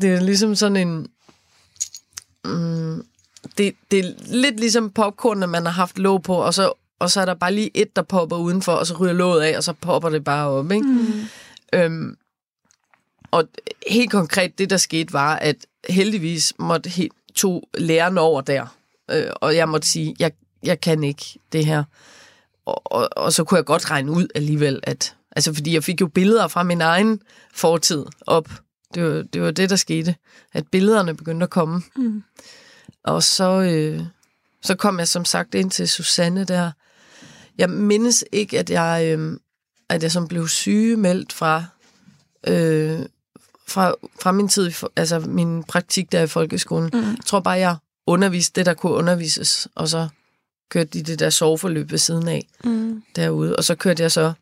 Det er ligesom sådan en... Mm, det, det er lidt ligesom popcorn, man har haft låg på, og så, og så er der bare lige et, der popper udenfor, og så ryger låget af, og så popper det bare op, ikke? Mm. Øhm, og helt konkret, det der skete, var, at heldigvis måtte he, to lærerne over der, øh, og jeg måtte sige, jeg, jeg kan ikke det her. Og, og, og så kunne jeg godt regne ud alligevel, at altså fordi jeg fik jo billeder fra min egen fortid op. Det var det, var det der skete, at billederne begyndte at komme. Mm. Og så, øh, så kom jeg som sagt ind til Susanne der. Jeg mindes ikke, at jeg, øh, at jeg som blev sygemeldt fra, øh, fra, fra min tid, altså min praktik der i folkeskolen. Mm. Jeg tror bare, jeg underviste det, der kunne undervises, og så kørte de det der soveforløb ved siden af Mm. derude. Og så kørte jeg så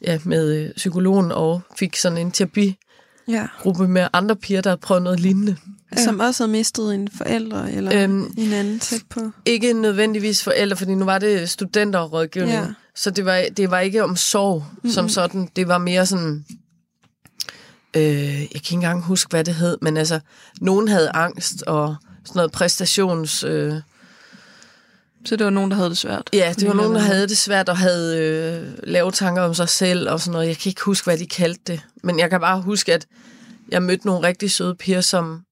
ja, med øh, psykologen og fik sådan en terapigruppe Ja. med andre piger, der havde prøvet noget lignende. Som også havde mistet en forælder eller Øhm, en anden tæt på. Ikke nødvendigvis forældre, fordi nu var det studenterrådgivning. Ja. Ja. Så det var, det var ikke om sorg mm-hmm. som sådan. Det var mere sådan... Øh, jeg kan ikke engang huske, hvad det hed, men altså, nogen havde angst og sådan noget præstations... Øh, Så det var nogen, der havde det svært. ja, det var nogen, der havde det svært og havde øh, lave tanker om sig selv og sådan noget. Jeg kan ikke huske, hvad de kaldte det. Men jeg kan bare huske, at jeg mødte nogle rigtig søde piger, som,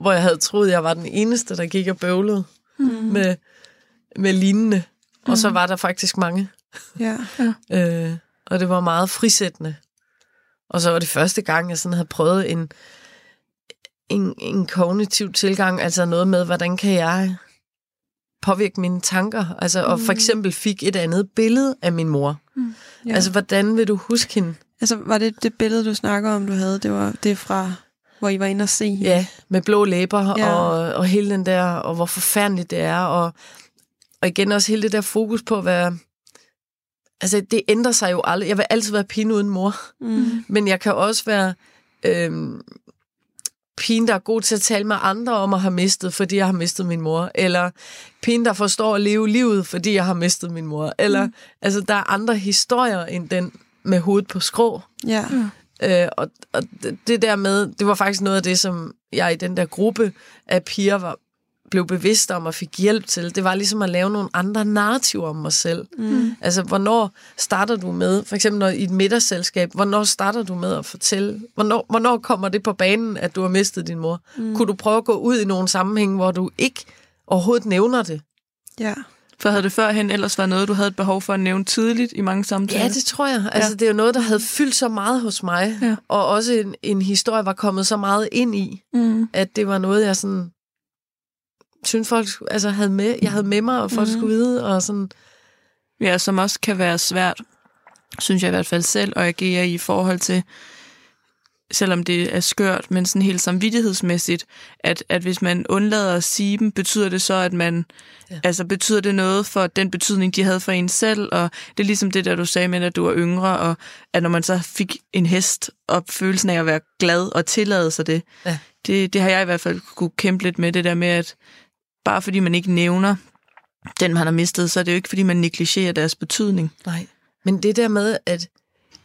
hvor jeg havde troet, jeg var den eneste, der gik og bøvlede Mm. med, med lignende. Og så var der faktisk mange. Ja. Øh, og det var meget frisættende. Og så var det første gang, jeg sådan havde prøvet en, en, en kognitiv tilgang, altså noget med, hvordan kan jeg påvirke mine tanker? Altså, og for eksempel fik et andet billede af min mor. ja. Altså, hvordan vil du huske hende? Altså, var det det billede, du snakker om, du havde? Det var det fra, hvor I var inde og se hende? Ja, med blå læber Ja. og, og hele den der, og hvor forfærdeligt det er, og, og igen også hele det der fokus på, hvad... Altså, det ændrer sig jo aldrig. Jeg vil altid være pige uden mor. Mm. Men jeg kan også være øhm, pigen, der er god til at tale med andre om at have mistet, fordi jeg har mistet min mor. Eller pigen, der forstår at leve livet, fordi jeg har mistet min mor. Eller, mm. altså, der er andre historier end den med hovedet på skrå. Ja. Øh, og, og det- det der med, det var faktisk noget af det, som jeg i den der gruppe af piger var, blev bevidst om og fik hjælp til. Det var ligesom at lave nogle andre narrativer om mig selv. Mm. Altså, hvornår starter du med, for eksempel når, i et middagsselskab, hvornår starter du med at fortælle, hvornår, hvornår kommer det på banen, at du har mistet din mor? Mm. Kunne du prøve at gå ud i nogle sammenhæng, hvor du ikke overhovedet nævner det? Ja. For havde det førhen ellers været noget, du havde et behov for at nævne tidligt i mange samtaler? Ja, det tror jeg. Altså, det er jo noget, der havde fyldt så meget hos mig, Ja. og også en, en historie var kommet så meget ind i, Mm. at det var noget, jeg sådan synes folk altså havde med, jeg havde med mig, og folk mm. skulle vide, og sådan, Ja, som også kan være svært, synes jeg i hvert fald selv, at agere i forhold til, selvom det er skørt, men sådan helt samvittighedsmæssigt, at, at hvis man undlader at sige dem, betyder det så, at man, ja. altså betyder det noget for den betydning, de havde for en selv, og det er ligesom det der, du sagde med, at du var yngre, og at når man så fik en hest, og følelsen af at være glad og tillade sig det, Ja. det, det har jeg i hvert fald kunne kæmpe lidt med, det der med, at bare fordi man ikke nævner den, man har mistet, så er det jo ikke, fordi man negligerer deres betydning. nej. Men det der med, at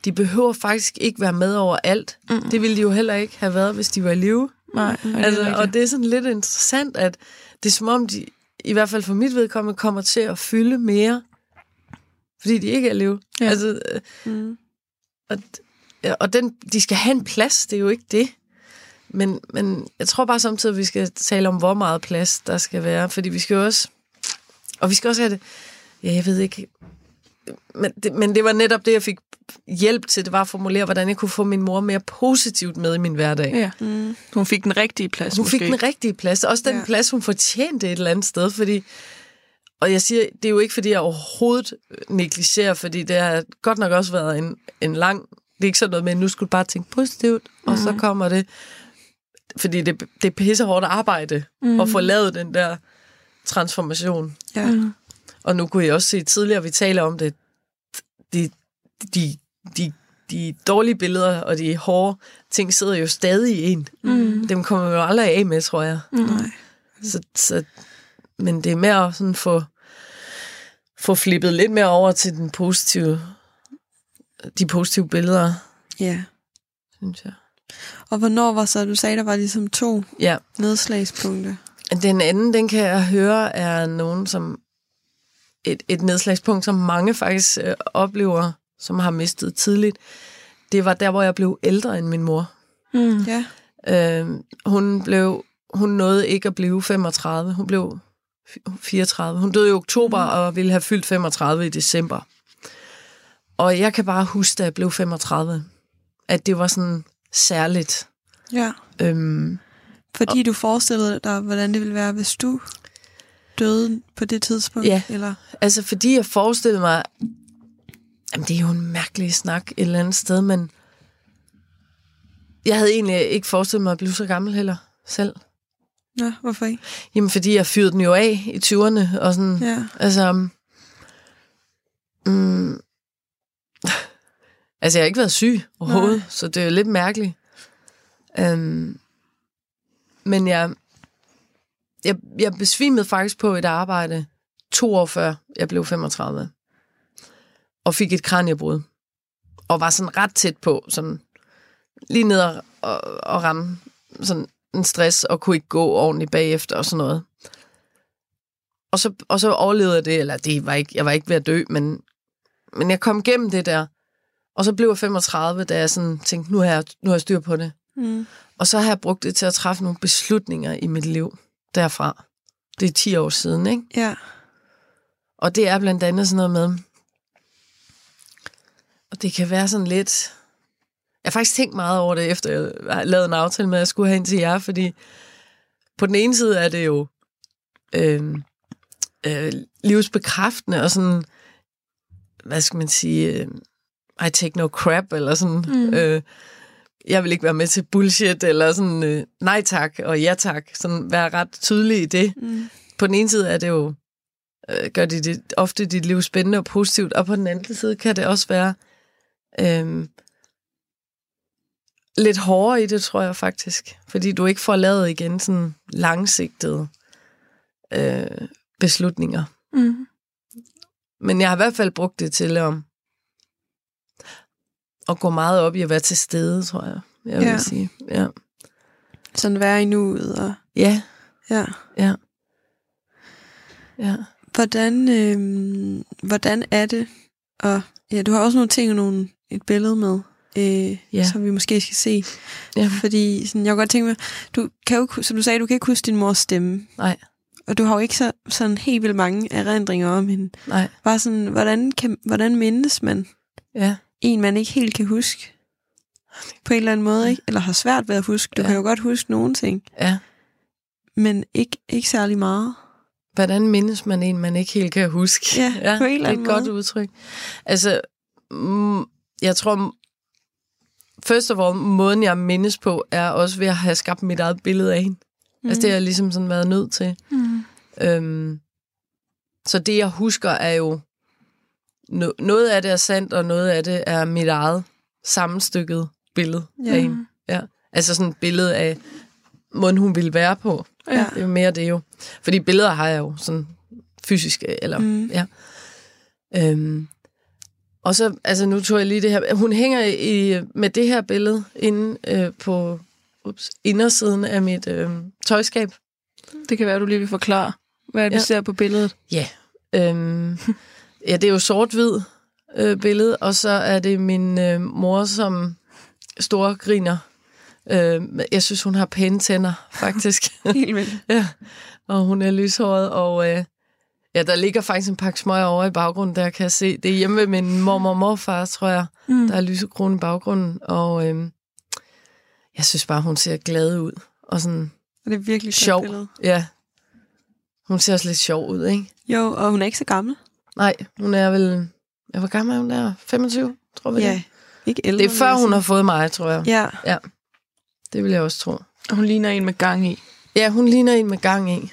de behøver faktisk ikke være med over alt, mm. det ville de jo heller ikke have været, hvis de var i live. Nej, Altså, og det er sådan lidt interessant, at det er som om, de, i hvert fald for mit vedkommende, kommer til at fylde mere, fordi de ikke er i live. Ja. Altså, øh, Mm. Og, og den, de skal have en plads, det er jo ikke det. Men, men jeg tror bare samtidig, at vi skal tale om, hvor meget plads der skal være. Fordi vi skal jo også... Og vi skal også have det... Ja, jeg ved ikke... Men det, men det var netop det, jeg fik hjælp til. Det var at formulere, hvordan jeg kunne få min mor mere positivt med i min hverdag. Ja, Mm. hun fik den rigtige plads Hun måske. fik den rigtige plads. Også den Ja. plads, hun fortjente et eller andet sted. Fordi, og jeg siger, det er jo ikke, fordi jeg overhovedet negligerer, fordi det har godt nok også været en, en lang... Det er ikke sådan noget med, at nu skulle du bare tænke positivt, og Mhm. så kommer det... Fordi det, det er pissehårdt arbejde Mhm. at få lavet den der transformation. Ja. Mm. Og nu kunne jeg også se tidligere, vi taler om det, de, de, de, de dårlige billeder og de hårde ting sidder jo stadig i en. Mm. Dem kommer man jo aldrig af med, tror jeg. Nej. Så, så, men det er mere at sådan få, få flippet lidt mere over til den positive, de positive billeder, Ja. synes jeg. Og hvornår var så, du sagde, der var ligesom to Ja, nedslagspunkter? den anden, den kan jeg høre, er nogen, som et, et nedslagspunkt, som mange faktisk øh, oplever, som har mistet tidligt. Det var der, hvor jeg blev ældre end min mor. Mm. Ja. Øh, hun blev, hun nåede ikke at blive 35. Hun blev fi- 34. Hun døde i oktober mm. og ville have fyldt 35 i december. Og jeg kan bare huske, da jeg blev 35, at det var sådan særligt. Ja. Øhm, Fordi du forestillede dig, hvordan det ville være, hvis du døde på det tidspunkt? Ja. Eller? altså, fordi jeg forestillede mig, jamen det er jo en mærkelig snak et eller andet sted, men jeg havde egentlig ikke forestillet mig at blive så gammel heller selv. Nå, hvorfor ikke? Jamen, fordi jeg fyrede den jo af i 20'erne, og sådan, Ja. Altså, mm, altså jeg har ikke været syg overhovedet, Nej. så det er lidt mærkeligt. Um, men jeg, jeg, jeg besvimede faktisk på et arbejde to år før jeg blev 35. Og fik et kraniebrud. Og var sådan ret tæt på, sådan lige ned og, og, og ramme sådan en stress, og kunne ikke gå ordentligt bagefter og sådan noget. Og så, og så overlevede jeg det, eller det var ikke, jeg var ikke ved at dø, men, men jeg kom igennem det der. Og så blev jeg 35, da jeg sådan tænkte, nu har jeg, nu har jeg styr på det. Mm. Og så har jeg brugt det til at træffe nogle beslutninger i mit liv derfra. Det er 10 år siden, ikke? Ja. Og det er blandt andet sådan noget med, og det kan være sådan lidt... Jeg har faktisk tænkt meget over det, efter jeg lavet en aftale med, at jeg skulle ind til jer, fordi på den ene side er det jo øh, øh, livsbekræftende og sådan, hvad skal man sige, øh, I take no crap, eller sådan, mm. øh, jeg vil ikke være med til bullshit, eller sådan, øh, nej tak og ja tak, sådan være ret tydelig i det. Mm. På den ene side er det jo, øh, gør det, det ofte dit liv spændende og positivt, og på den anden side kan det også være, øh, lidt hårdere i det, tror jeg faktisk. Fordi du ikke får lavet igen sådan langsigtede øh, beslutninger. Mm. Men jeg har i hvert fald brugt det til om at gå meget op i at være til stede, tror jeg, jeg vil Ja. sige. Ja. Sådan være i nuet. Og, ja, ja. ja. Ja. Hvordan, øh, hvordan er det? Og ja, du har også nogle ting og nogle, et billede med, øh, Ja. som vi måske skal se. Ja. Fordi sådan, jeg kunne godt tænke mig, du kan jo, som du sagde, du kan ikke huske din mors stemme. Nej, Og du har jo ikke så, sådan helt vildt mange erindringer om hende. nej, Bare sådan, hvordan, kan, hvordan mindes man ja. En, man ikke helt kan huske? På en eller anden måde, ikke? Eller har svært ved at huske. Du Ja. kan jo godt huske nogle ting, ja. men ikke, ikke særlig meget. Hvordan mindes man en, man ikke helt kan huske? Ja, på en eller anden det er et godt udtryk. Altså, mm, jeg tror, først og fremmest, måden jeg mindes på, er også ved at have skabt mit eget billede af hende. Mm. Altså, det har jeg ligesom sådan været nødt til. Mm. Øhm, så det, jeg husker, er jo... No, noget af det er sandt, og noget af det er mit eget sammenstykket billede Ja. af hende. Ja. Altså sådan et billede af måden, hun ville være på. Ja. Det er jo mere det jo. Fordi billeder har jeg jo sådan fysiske, eller Mm. ja. Øhm, og så, altså nu tog jeg lige det her. Hun hænger i, med det her billede inde øh, på ups, indersiden af mit øh, tøjskab. Det kan være, du lige vil forklare, hvad du Ja. ser på billedet. Ja. Øhm, ja, det er jo sort-hvid øh, billede, og så er det min øh, mor, som store griner. Øh, jeg synes, hun har pæne tænder, faktisk. Helt vildt. ja. Og hun er lyshåret, og øh, ja, der ligger faktisk en pakke smøger over i baggrunden, der kan jeg se. Det er hjemme ved min mormor og morfar, tror jeg. Mm. Der er lysekrone i baggrunden, og øh, jeg synes bare, hun ser glad ud. Og sådan Og det er virkelig sjov. billede. Ja. Hun ser også lidt sjov ud, ikke? Jo, og hun er ikke så gammel. Nej, hun er vel... Ja, hvor gammel er hun der? 25, tror vi. Ja, ikke ældre. Det er før, hun har fået mig, tror jeg. Ja, Det vil jeg også tro. Og Hun ligner en med gang i. Ja, hun ligner en med gang i.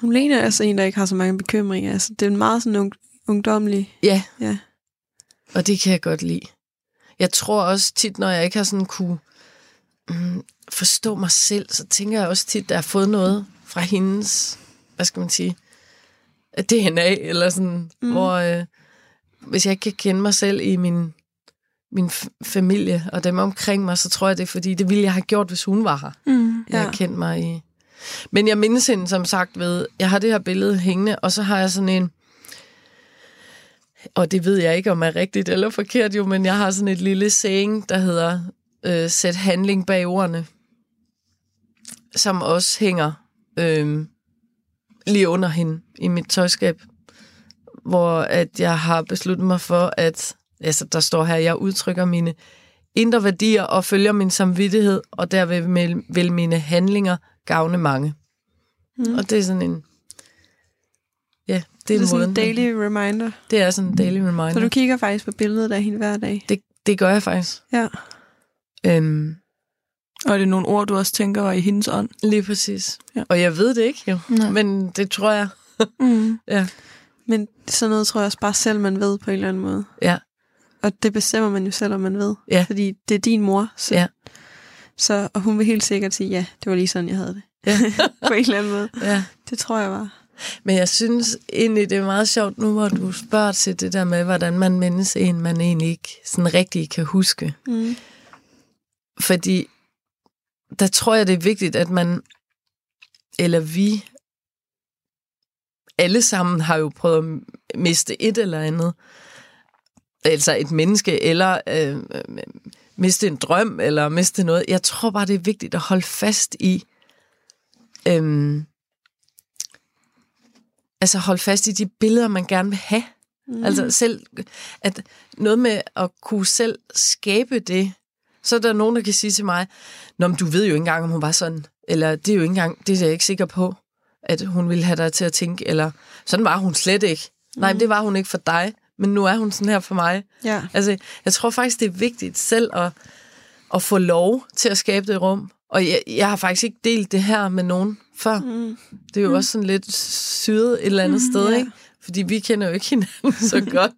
hun ligner altså en, der ikke har så mange bekymringer. Altså, det er en meget sådan ung, ungdomlig. Ja, Ja. og det kan jeg godt lide. Jeg tror også tit, når jeg ikke har sådan kunne mm, forstå mig selv, så tænker jeg også tit, at jeg har fået noget fra hendes, hvad skal man sige, DNA, eller sådan, mm. hvor øh, hvis jeg ikke kan kende mig selv i min, min familie og dem omkring mig, så tror jeg, det er fordi, det ville jeg have gjort, hvis hun var her. Mm. Jeg har kendt mig i... Men jeg mindes hende, som sagt, ved... Jeg har det her billede hængende, og så har jeg sådan en... Og det ved jeg ikke, om er rigtigt eller forkert jo, men jeg har sådan et lille saying, der hedder øh, sæt handling bag ordene, som også hænger øh, lige under hende i mit tøjskab, hvor at jeg har besluttet mig for, at altså, der står her, jeg udtrykker mine indre værdier og følger min samvittighed, og derved vil- mine handlinger gavne mange. Mm. Og det er sådan en... Ja, det er, Det er sådan en daily reminder. Det er sådan en daily reminder. Så du kigger faktisk på billedet af hende hver dag. det, det gør jeg faktisk. Ja. Øhm, Og er det nogle ord, du også tænker var i hendes ånd? lige præcis. Ja. Og jeg ved det ikke jo, Nej. men det tror jeg. Mm. Ja. Men sådan noget tror jeg også bare selv, man ved på en eller anden måde. Ja. Og det bestemmer man jo selv, om man ved. Ja. Fordi det er din mor. Så, Ja. så, og hun vil helt sikkert sige, ja, det var lige sådan, jeg havde det. Ja. på en eller anden måde. ja. Det tror jeg bare. Men jeg synes egentlig, det er meget sjovt nu, hvor du spørger til det der med, hvordan man mindes en, man egentlig ikke sådan rigtig kan huske. Mm. Fordi der tror jeg, det er vigtigt, at man, eller vi, alle sammen har jo prøvet at miste et eller andet. Altså et menneske, eller øh, øh, miste en drøm, eller miste noget. Jeg tror bare, det er vigtigt at holde fast i, øh, altså holde fast i de billeder, man gerne vil have. Mm. Altså selv, at noget med at kunne selv skabe det, så er der nogen, der kan sige til mig, Nå, men du ved jo ikke engang, om hun var sådan. Eller det er jo ikke engang, det er jeg ikke sikker på, at hun ville have dig til at tænke. Eller sådan var hun slet ikke. Mm. Nej, men det var hun ikke for dig. Men nu er hun sådan her for mig. Ja. Altså, jeg tror faktisk, det er vigtigt selv at, at få lov til at skabe det rum. Og jeg, jeg har faktisk ikke delt det her med nogen før. Mm. Det er jo mm. også sådan lidt syret et eller andet mm, sted, ja. ikke? Fordi vi kender jo ikke hinanden så godt.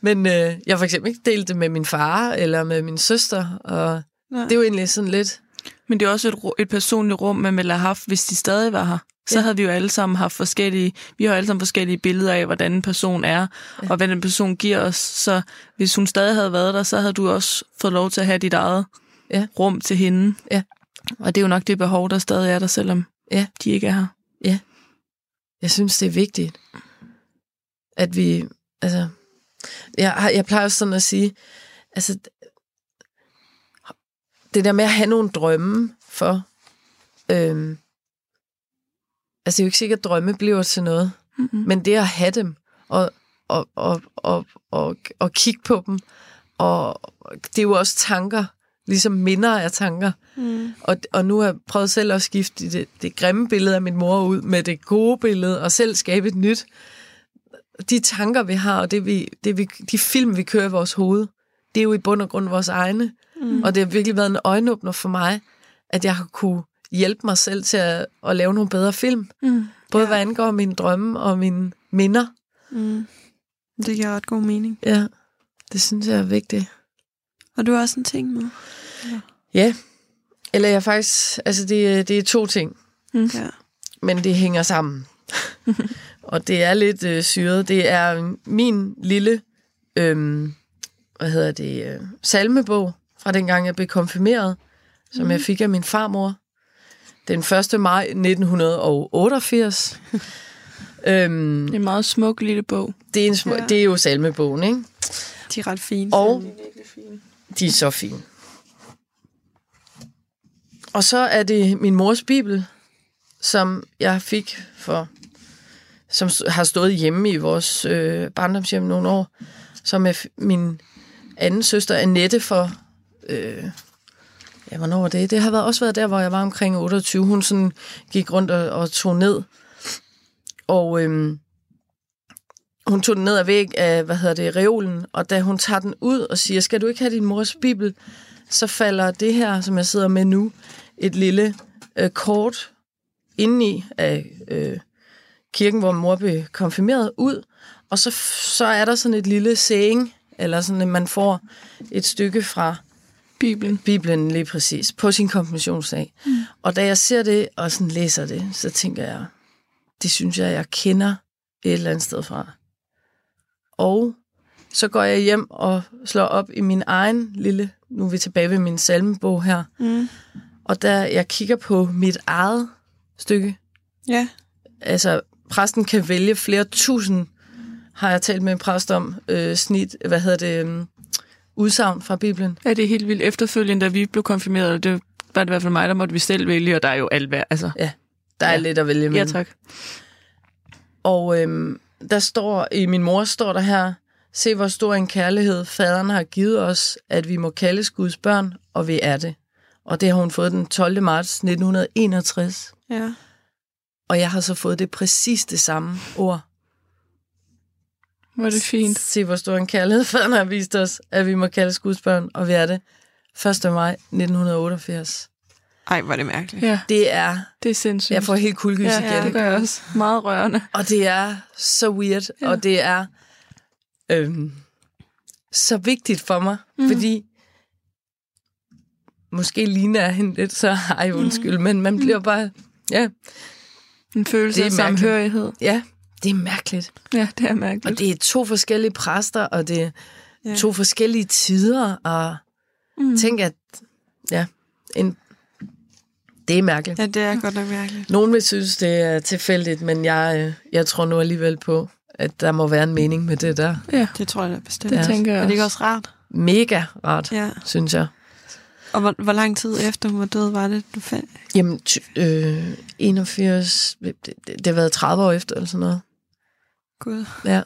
Men øh, jeg har for eksempel ikke delt det med min far eller med min søster. Og Nej. Det er jo egentlig sådan lidt... Men det er også et, et personligt rum, man ville have haft, hvis de stadig var her. Så Ja. ja. havde vi jo alle sammen haft forskellige... Vi har alle sammen forskellige billeder af, hvordan en person er, ja. og hvad den person giver os. Så hvis hun stadig havde været der, så havde du også fået lov til at have dit eget Ja. rum til hende. Ja. Og det er jo nok det behov, der stadig er der, selvom Ja. de ikke er her. Jeg synes, det er vigtigt, at vi... Altså, jeg, jeg plejer også sådan at sige, altså, det der med at have nogle drømme for... Øhm, altså, det er jo ikke sikkert, at drømme bliver til noget, Mm-hmm. men det at have dem, og, og, og, og, og, og kigge på dem, og det er jo også tanker, ligesom minder af tanker. Mm. Og, og nu har jeg prøvet selv at skifte det, det grimme billede af min mor ud med det gode billede, og selv skabe et nyt. De tanker, vi har, og det, vi, det, vi, de film, vi kører i vores hoved, det er jo i bund og grund vores egne. Mm. Og det har virkelig været en øjenåbner for mig, at jeg har kunne hjælpe mig selv til at, at lave nogle bedre film. Mm. Både Ja. hvad angår mine drømme og mine minder. Mm. Det giver ret god mening. Ja, det synes jeg er vigtigt. Og du har også en ting med. Ja, eller jeg faktisk, altså det, det er to ting. Ja. men det hænger sammen. og det er lidt øh, syret. Det er min lille, øhm, hvad hedder det, øh, salmebog fra dengang jeg blev konfirmeret, som Mhm. jeg fik af min farmor. Den 1. maj 1988. øhm, Det er en meget smuk lille bog. det, er en små, Ja. det er jo salmebogen, ikke? De er ret fine. Og de er så fine. Og så er det min mors bibel, som jeg fik for, som har stået hjemme i vores øh, barndomshjem nogle år, som er min anden søster Annette for, øh, ja, hvornår var det? Det har været, også været der, hvor jeg var omkring 28. Hun sådan gik rundt og, og tog ned. Og øh, hun tog den ned af væg af, hvad hedder det, reolen, og da hun tager den ud og siger, skal du ikke have din mors bibel, så falder det her, som jeg sidder med nu, et lille øh, kort indeni af øh, kirken, hvor mor blev konfirmeret ud, og så, så er der sådan et lille saying, eller sådan, at man får et stykke fra Bibelen. Bibelen lige præcis, på sin konfirmationsdag. Mm. Og da jeg ser det, og sådan læser det, så tænker jeg, det synes jeg, jeg kender et eller andet sted fra. Og så går jeg hjem og slår op i min egen lille, nu er vi tilbage ved min salmebog her, Mm. og da jeg kigger på mit eget stykke, Ja. altså præsten kan vælge flere tusind, har jeg talt med en præst om, øh, snit, hvad hedder det, øh, udsagn fra Bibelen. Ja, det er helt vildt. Efterfølgende, da vi blev konfirmeret, det var det i hvert fald mig, der måtte vi selv vælge, og der er jo alt værd. Altså, Der er Ja. lidt at vælge ja, mellem. tak. Og øhm, der står, i min mor står der her, se hvor stor en kærlighed faderen har givet os, at vi må kaldes Guds børn, og vi er det. Og det har hun fået den 12. marts 1961. Ja. Og jeg har så fået det præcis det samme ord. Hvor er det fint. Se hvor stor en kærlighed faderen har vist os, at vi må kaldes Guds børn, og vi er det. 1. maj 1988. Ej, hvor er det mærkeligt. Ja, Det er, det er sindssygt. jeg får helt kuldegys ja, igen. ja, det gør jeg også. Meget rørende. Og det er så weird, ja. Og det er øhm, så vigtigt for mig, mm. Fordi måske ligner jeg hende lidt, så ej undskyld, mm. men man bliver bare, ja, En følelse Det af samhørighed. ja, det er mærkeligt. Ja, det er Og mærkeligt. det er to forskellige præster, og det er Ja. to forskellige tider, og mm. tænk at, ja, en, det er mærkeligt. Ja, det er godt nok mærkeligt. Nogen vil synes, det er tilfældigt, men jeg, øh, jeg tror nu alligevel på, at der må være en mening med det der. Ja, Det tror jeg da bestemt. det Ja. tænker jeg Er det ikke også. også rart? Mega rart, Ja. synes jeg. Og hvor, hvor lang tid efter hun var død, var det, du fandt? Jamen, øh, 81, det, det, det har været 30 år efter, eller sådan noget. Gud. Ja,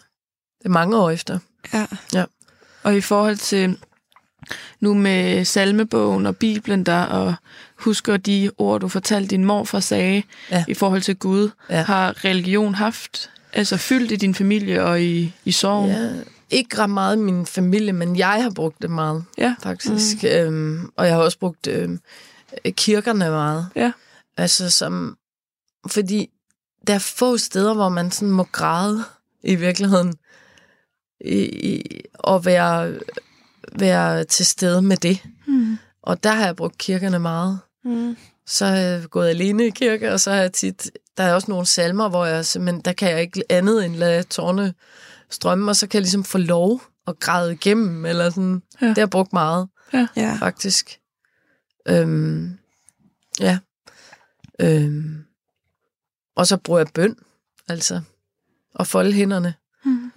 det er mange år efter. Ja. Og i forhold til nu med salmebogen og Bibelen der, og husker de ord, du fortalte din morfar sagde Ja. i forhold til Gud, Ja. har religion haft, altså fyldt i din familie og i, i sorgen? Ja, ikke ret meget min familie, men jeg har brugt det meget, Ja. faktisk. Mm. Øhm, og jeg har også brugt øhm, kirkerne meget. Ja. Altså som, fordi der er få steder, hvor man sådan må græde i virkeligheden. I, i, og være, være til stede med det. Mm. Og der har jeg brugt kirkerne meget. Mm. Så har jeg gået alene i kirke, og så har jeg tit... Der er også nogle salmer, hvor jeg simpelthen... Der kan jeg ikke andet end lade tårne strømme, og så kan jeg ligesom få lov at græde igennem, eller sådan. Ja. Det har jeg brugt meget, Ja. faktisk. Øhm, ja. Øhm, og så bruger jeg bøn, altså. Og folde hænderne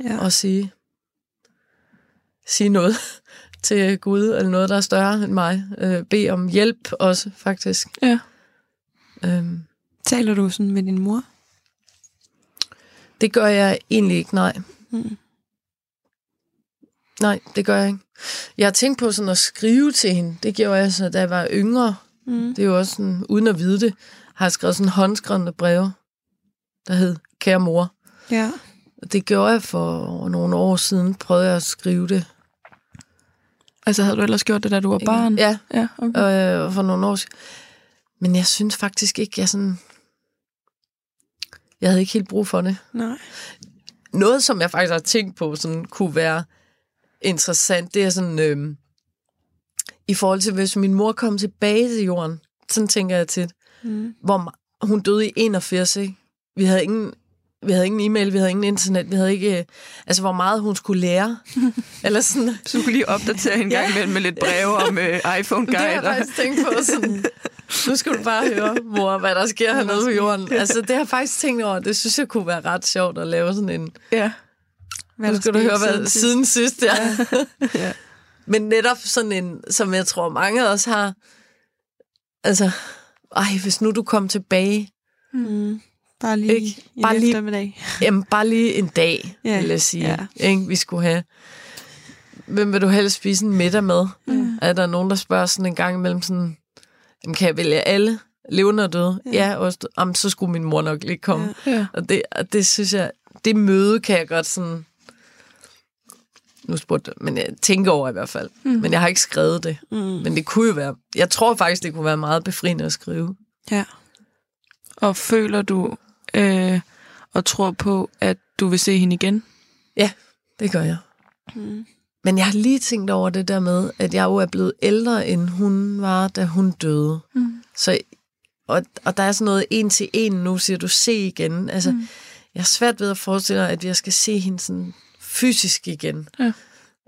ja. og sige, sige noget til Gud, eller noget, der er større end mig. Øh, bede om hjælp også, faktisk. Ja. Øhm, Taler du sådan med din mor? det gør jeg egentlig ikke, nej. Mm. Nej, det gør jeg ikke. Jeg har tænkt på sådan at skrive til hende. Det gjorde jeg så, da jeg var yngre. Mm. Det er jo også sådan, uden at vide det, har jeg skrevet sådan håndskrevne breve, der hed Kære mor. Ja. Det gjorde jeg for nogle år siden. Prøvede jeg at skrive det. Altså, havde du ellers gjort det, da du var barn? Ja, Ja, okay. øh, for nogle år siden. Men jeg synes faktisk ikke, jeg sådan... Jeg havde ikke helt brug for det. Nej. Noget, som jeg faktisk har tænkt på, sådan kunne være interessant, det er sådan... Øh, I forhold til, hvis min mor kom tilbage til jorden, sådan tænker jeg tit, Mm. hvor hun døde i 81, ikke? Vi havde ingen, vi havde ingen e-mail, vi havde ingen internet, vi havde ikke... øh, Altså, hvor meget hun skulle lære. Eller sådan... Så du kunne lige opdatere en gang imellem med lidt breve om uh, iPhone Det har jeg faktisk tænkt på. Sådan, nu skal du bare høre, mor, hvad der sker hernede på jorden. Altså, det har jeg faktisk tænkt over. Det synes jeg kunne være ret sjovt at lave sådan en... Ja. Hvad nu skal du høre, hvad sidst? siden sidst, ja. ja. Men netop sådan en, som jeg tror mange af os har... Altså, ej, hvis nu du kom tilbage, Mm. Bare lige Ikke? en Bare lige- eftermiddag. jamen bare lige en dag, Ja, vil jeg sige, ja. ikke, vi skulle have. Hvem vil du helst spise en middag med? Mm. Er der nogen, der spørger sådan en gang imellem sådan, jamen, kan jeg vælge alle, levende og døde? Ja. Ja, også, jamen, så skulle min mor nok lige komme. Ja. Ja. Og det, og det synes jeg, det møde kan jeg godt sådan, nu spurgte men jeg tænker over i hvert fald. Mm. Men jeg har ikke skrevet det. Mm. Men det kunne jo være, jeg tror faktisk, det kunne være meget befriende at skrive. Ja. Og føler du øh, og tror på, at du vil se hende igen? Ja, det gør jeg. Mm. Men jeg har lige tænkt over det der med, at jeg jo er blevet ældre, end hun var, da hun døde. Mm. Så, og, og der er sådan noget en til en nu, siger du, se igen. Altså, mm. jeg har svært ved at forestille mig, at jeg skal se hende sådan fysisk igen. Ja.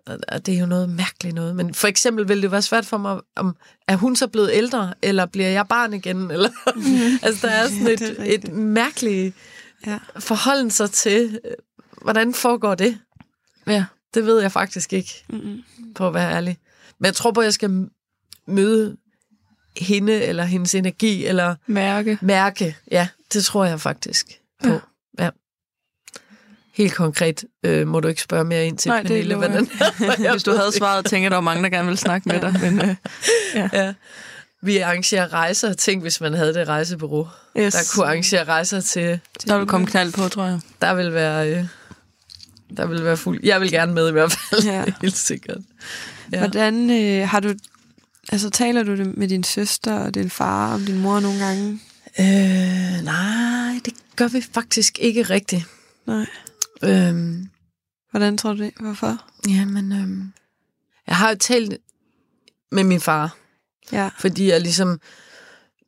Og, og det er jo noget mærkeligt noget. Men for eksempel vil det være svært for mig, om er hun så blevet ældre, eller bliver jeg barn igen? Eller, altså, der er sådan Ja, er et, rigtigt. et mærkeligt Ja. forholden sig til, øh, hvordan foregår det? Ja. Det ved jeg faktisk ikke, Mm. på at være ærlig. Men jeg tror på, at jeg skal møde hende, eller hendes energi, eller Mærke. mærke. Ja, det tror jeg faktisk på. Ja. Ja. ja. Helt konkret øh, må du ikke spørge mere ind til, Nej, det Pernille, lover hvordan Hvis du havde svaret, tænker der var mange, der gerne ville snakke med dig. Men, øh, ja. Vi arrangerer rejser. Tænk, hvis man havde det rejsebureau, yes. der kunne arrangere rejser til... Der vil komme knald på, tror jeg. Der vil være... Øh, der vil være fuld. Jeg vil gerne med i hvert fald. Ja. Helt sikkert. Ja. Hvordan øh, har du... Altså, taler du det med din søster og din far om din mor nogle gange? Øh, nej, det gør vi faktisk ikke rigtigt. Nej. Øhm, Hvordan tror du det? Hvorfor? jamen, øhm, jeg har jo talt med min far, Ja. fordi jeg ligesom,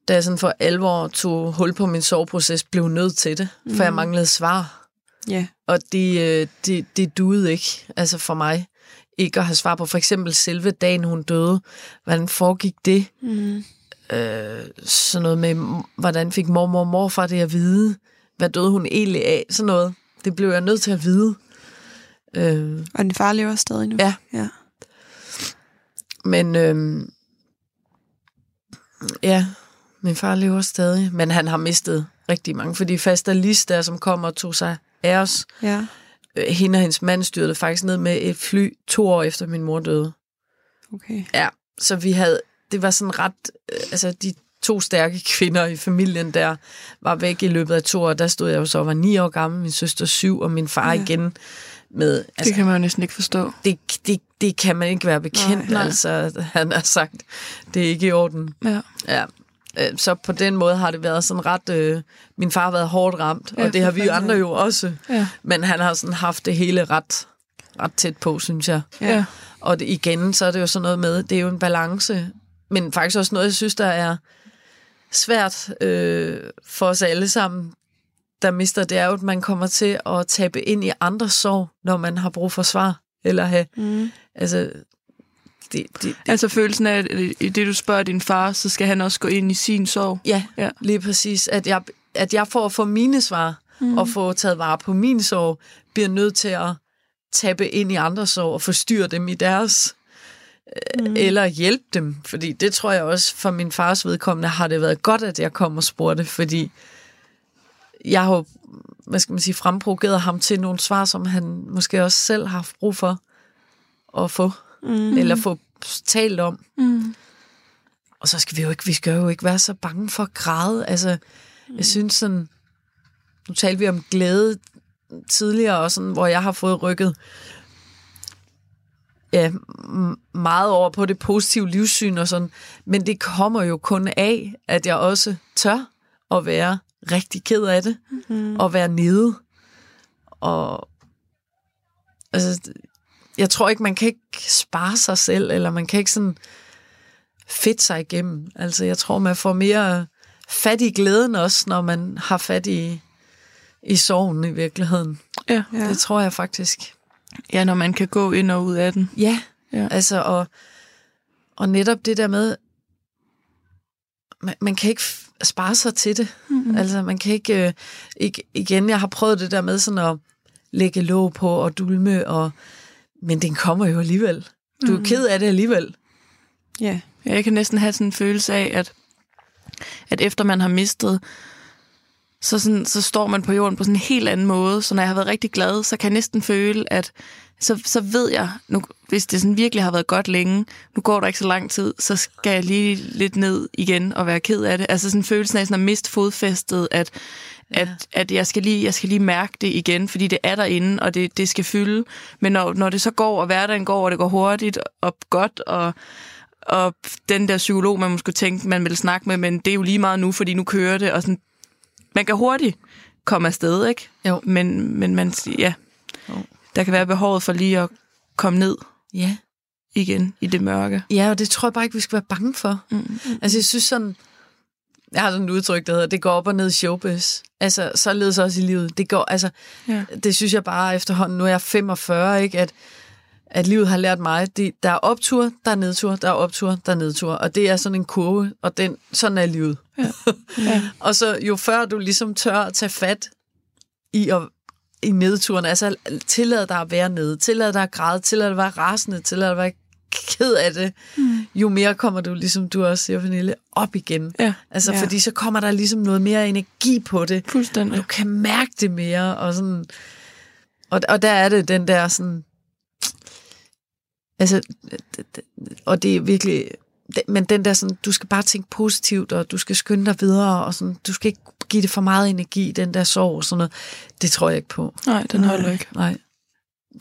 da jeg sådan for alvor tog hul på min soveproces, blev nødt til det, for Mhm. jeg manglede svar. Ja. Og det, øh, det, det duede ikke, altså for mig, ikke at have svar på for eksempel selve dagen, hun døde. Hvordan foregik det? Mm. øh, sådan noget med, hvordan fik mormor og morfar det at vide? Hvad døde hun egentlig af? Sådan noget. Det blev jeg nødt til at vide. Øh, Og din far lever stadig nu? Ja. ja. men øh, ja, min far lever stadig, men han har mistet rigtig mange, fordi faster Lis der, som kom og tog sig af os, Ja. øh, hende og hendes mand styrte faktisk ned med et fly to år efter min mor døde. Okay. Ja, så vi havde, det var sådan ret, øh, altså de to stærke kvinder i familien der var væk i løbet af to år. Der stod jeg jo så og var ni år gammel, min søster syv, og min far Ja. igen med, Det altså, kan man jo næsten ikke forstå. det, det, det kan man ikke være bekendt, nej, Nej. altså han har sagt, det er ikke i orden. Ja. Ja. Øh, Så på den måde har det været sådan ret... Øh, min far har været hårdt ramt, Ja, og det har vi for andre jo også. Ja. Men han har sådan haft det hele ret, ret tæt på, synes jeg. Ja. Og det, igen, så er det jo sådan noget med, det er jo en balance men faktisk også noget, jeg synes, der er svært øh, for os alle sammen, der mister, det er jo, at man kommer til at tabe ind i andres sorg, når man har brug for svar. Eller have, mm. altså, det, det, det. Altså følelsen af, at i det du spørger din far, så skal han også gå ind i sin sorg. Ja, ja. lige præcis. At jeg, at jeg for at få mine svar, mm. og få taget vare på min sorg, bliver nødt til at tabe ind i andres sorg og forstyrre dem i deres mm. eller hjælpe dem, fordi det tror jeg også for min fars vedkommende har det været godt, at jeg kom og spurgte, fordi jeg har hvad skal man sige, fremprovokeret ham til nogle svar, som han måske også selv har haft brug for at få, mm. eller få talt om. Mm. Og så skal vi jo ikke, vi skal jo ikke være så bange for at græde. Altså, mm. jeg synes sådan, nu talte vi om glæde tidligere, og sådan, hvor jeg har fået rykket ja, meget over på det positive livssyn og sådan, men det kommer jo kun af, at jeg også tør at være rigtig ked af det, mm. og være nede. Og altså, jeg tror ikke, man kan ikke spare sig selv, eller man kan ikke sådan fedt sig igennem. Altså, jeg tror, man får mere fat i glæden også, når man har fat i, i sorgen i virkeligheden. Ja. ja. Det tror jeg faktisk. Ja, når man kan gå ind og ud af den. Ja, ja. altså, og, og netop det der med, man, man kan ikke spare sig til det. Mm-hmm. Altså, man kan ikke, øh, ikke... Igen, jeg har prøvet det der med sådan at lægge låg på og dulme, og, men den kommer jo alligevel. Du er mm-hmm. ked af det alligevel. Ja, jeg kan næsten have sådan en følelse af, at, at efter man har mistet, så, sådan, så står man på jorden på sådan en helt anden måde. Så når jeg har været rigtig glad, så kan jeg næsten føle, at så, så ved jeg, nu, hvis det sådan virkelig har været godt længe, nu går der ikke så lang tid, så skal jeg lige lidt ned igen og være ked af det. Altså sådan følelsen af sådan at miste fodfæstet, at, ja. at, at jeg, skal lige, jeg skal lige mærke det igen, fordi det er derinde, og det, det skal fylde. Men når, når det så går, og hverdagen går, og det går hurtigt og godt, og, og den der psykolog, man måske tænke, man vil snakke med, men det er jo lige meget nu, fordi nu kører det, og sådan, man kan hurtigt komme afsted, ikke? Jo. Men, men man, ja, jo. der kan være behovet for lige at komme ned. Ja. Igen i det mørke. Ja, og det tror jeg bare ikke, vi skal være bange for. Mm. mm altså, jeg synes sådan, jeg har sådan et udtryk, der hedder, det går op og ned i showbiz. Altså, så ledes også i livet. Det går, altså, ja. det synes jeg bare efterhånden, nu er jeg 45, ikke, at at livet har lært mig, det, der er optur, der er nedtur, der er optur, der er nedtur. Og det er sådan en kurve, og den, sådan er livet. Ja. Ja. og så jo før du ligesom tør at tage fat i, at, i nedturen, altså tillad dig at være nede, tillad dig at græde, tillad dig at være rasende, tillad dig at være ked af det, mm. jo mere kommer du, ligesom du også siger, Pernille, op igen. Ja. Altså, ja. fordi så kommer der ligesom noget mere energi på det. Fuldstændig. Du kan mærke det mere, og sådan... Og, og der er det den der sådan Altså, og det er virkelig... Men den der sådan, du skal bare tænke positivt, og du skal skynde dig videre, og sådan, du skal ikke give det for meget energi, den der sorg og sådan noget. Det tror jeg ikke på. Nej, den holder ikke. Nej.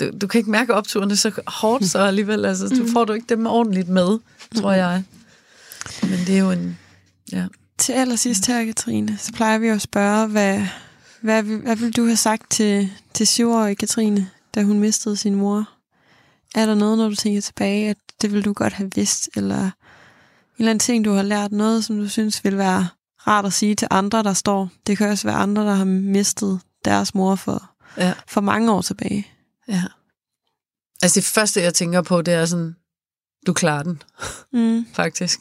Du, du kan ikke mærke opturene så hårdt så alligevel. Altså, du mm. får du ikke dem ordentligt med, tror jeg. Men det er jo en... Ja. Til allersidst her, Katrine, så plejer vi at spørge, hvad, hvad, hvad vil du have sagt til, til syvårige Katrine, da hun mistede sin mor? Er der noget, når du tænker tilbage, at det vil du godt have vidst, eller en eller anden ting, du har lært, noget, som du synes vil være rart at sige til andre, der står. Det kan også være andre, der har mistet deres mor for, ja. for mange år tilbage. Ja. Altså det første, jeg tænker på, det er sådan, du klarer den, mm. faktisk.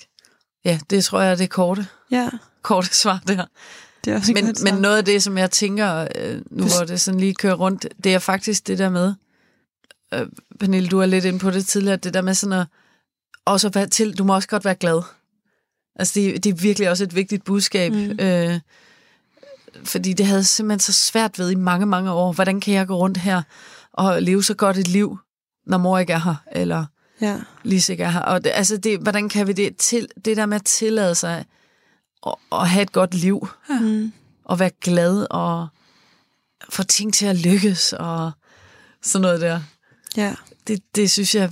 Ja, det tror jeg er det korte. Ja. Korte svar der. Det er også men, men noget af det, som jeg tænker, øh, nu hvor det sådan lige kører rundt, det er faktisk det der med, øh, Pernille, du er lidt ind på det tidligere, det der med sådan at også være til, du må også godt være glad. Altså, det, det er virkelig også et vigtigt budskab. Mm. Øh, fordi det havde simpelthen så svært ved i mange, mange år. Hvordan kan jeg gå rundt her og leve så godt et liv, når mor ikke er her, eller ja. Lise ikke er her. Og det, altså, det, hvordan kan vi det til, det der med at tillade sig at, at have et godt liv, ja. Mm. og være glad, og få ting til at lykkes, og sådan noget der. Ja. Det, det synes jeg,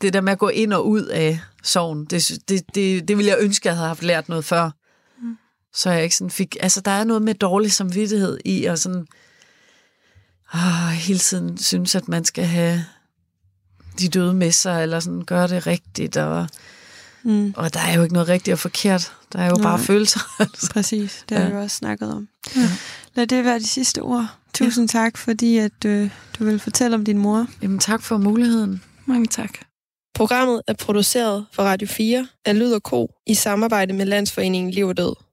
det der med at gå ind og ud af sorgen, det, det, det, det ville jeg ønske, jeg havde haft lært noget før. Mm. Så jeg ikke sådan fik, altså der er noget med dårlig samvittighed i, og sådan, ah, hele tiden synes, at man skal have de døde med sig, eller sådan gøre det rigtigt, og Mm. Og der er jo ikke noget rigtigt og forkert. Der er jo Nej. bare følelser. Altså. Præcis, det har ja. vi også snakket om. Ja. Lad det være de sidste ord. Tusind ja. tak, fordi at, øh, du vil fortælle om din mor. Jamen tak for muligheden. Mange tak. Programmet er produceret for Radio 4 af Lyd og Ko i samarbejde med Landsforeningen Liv og Død.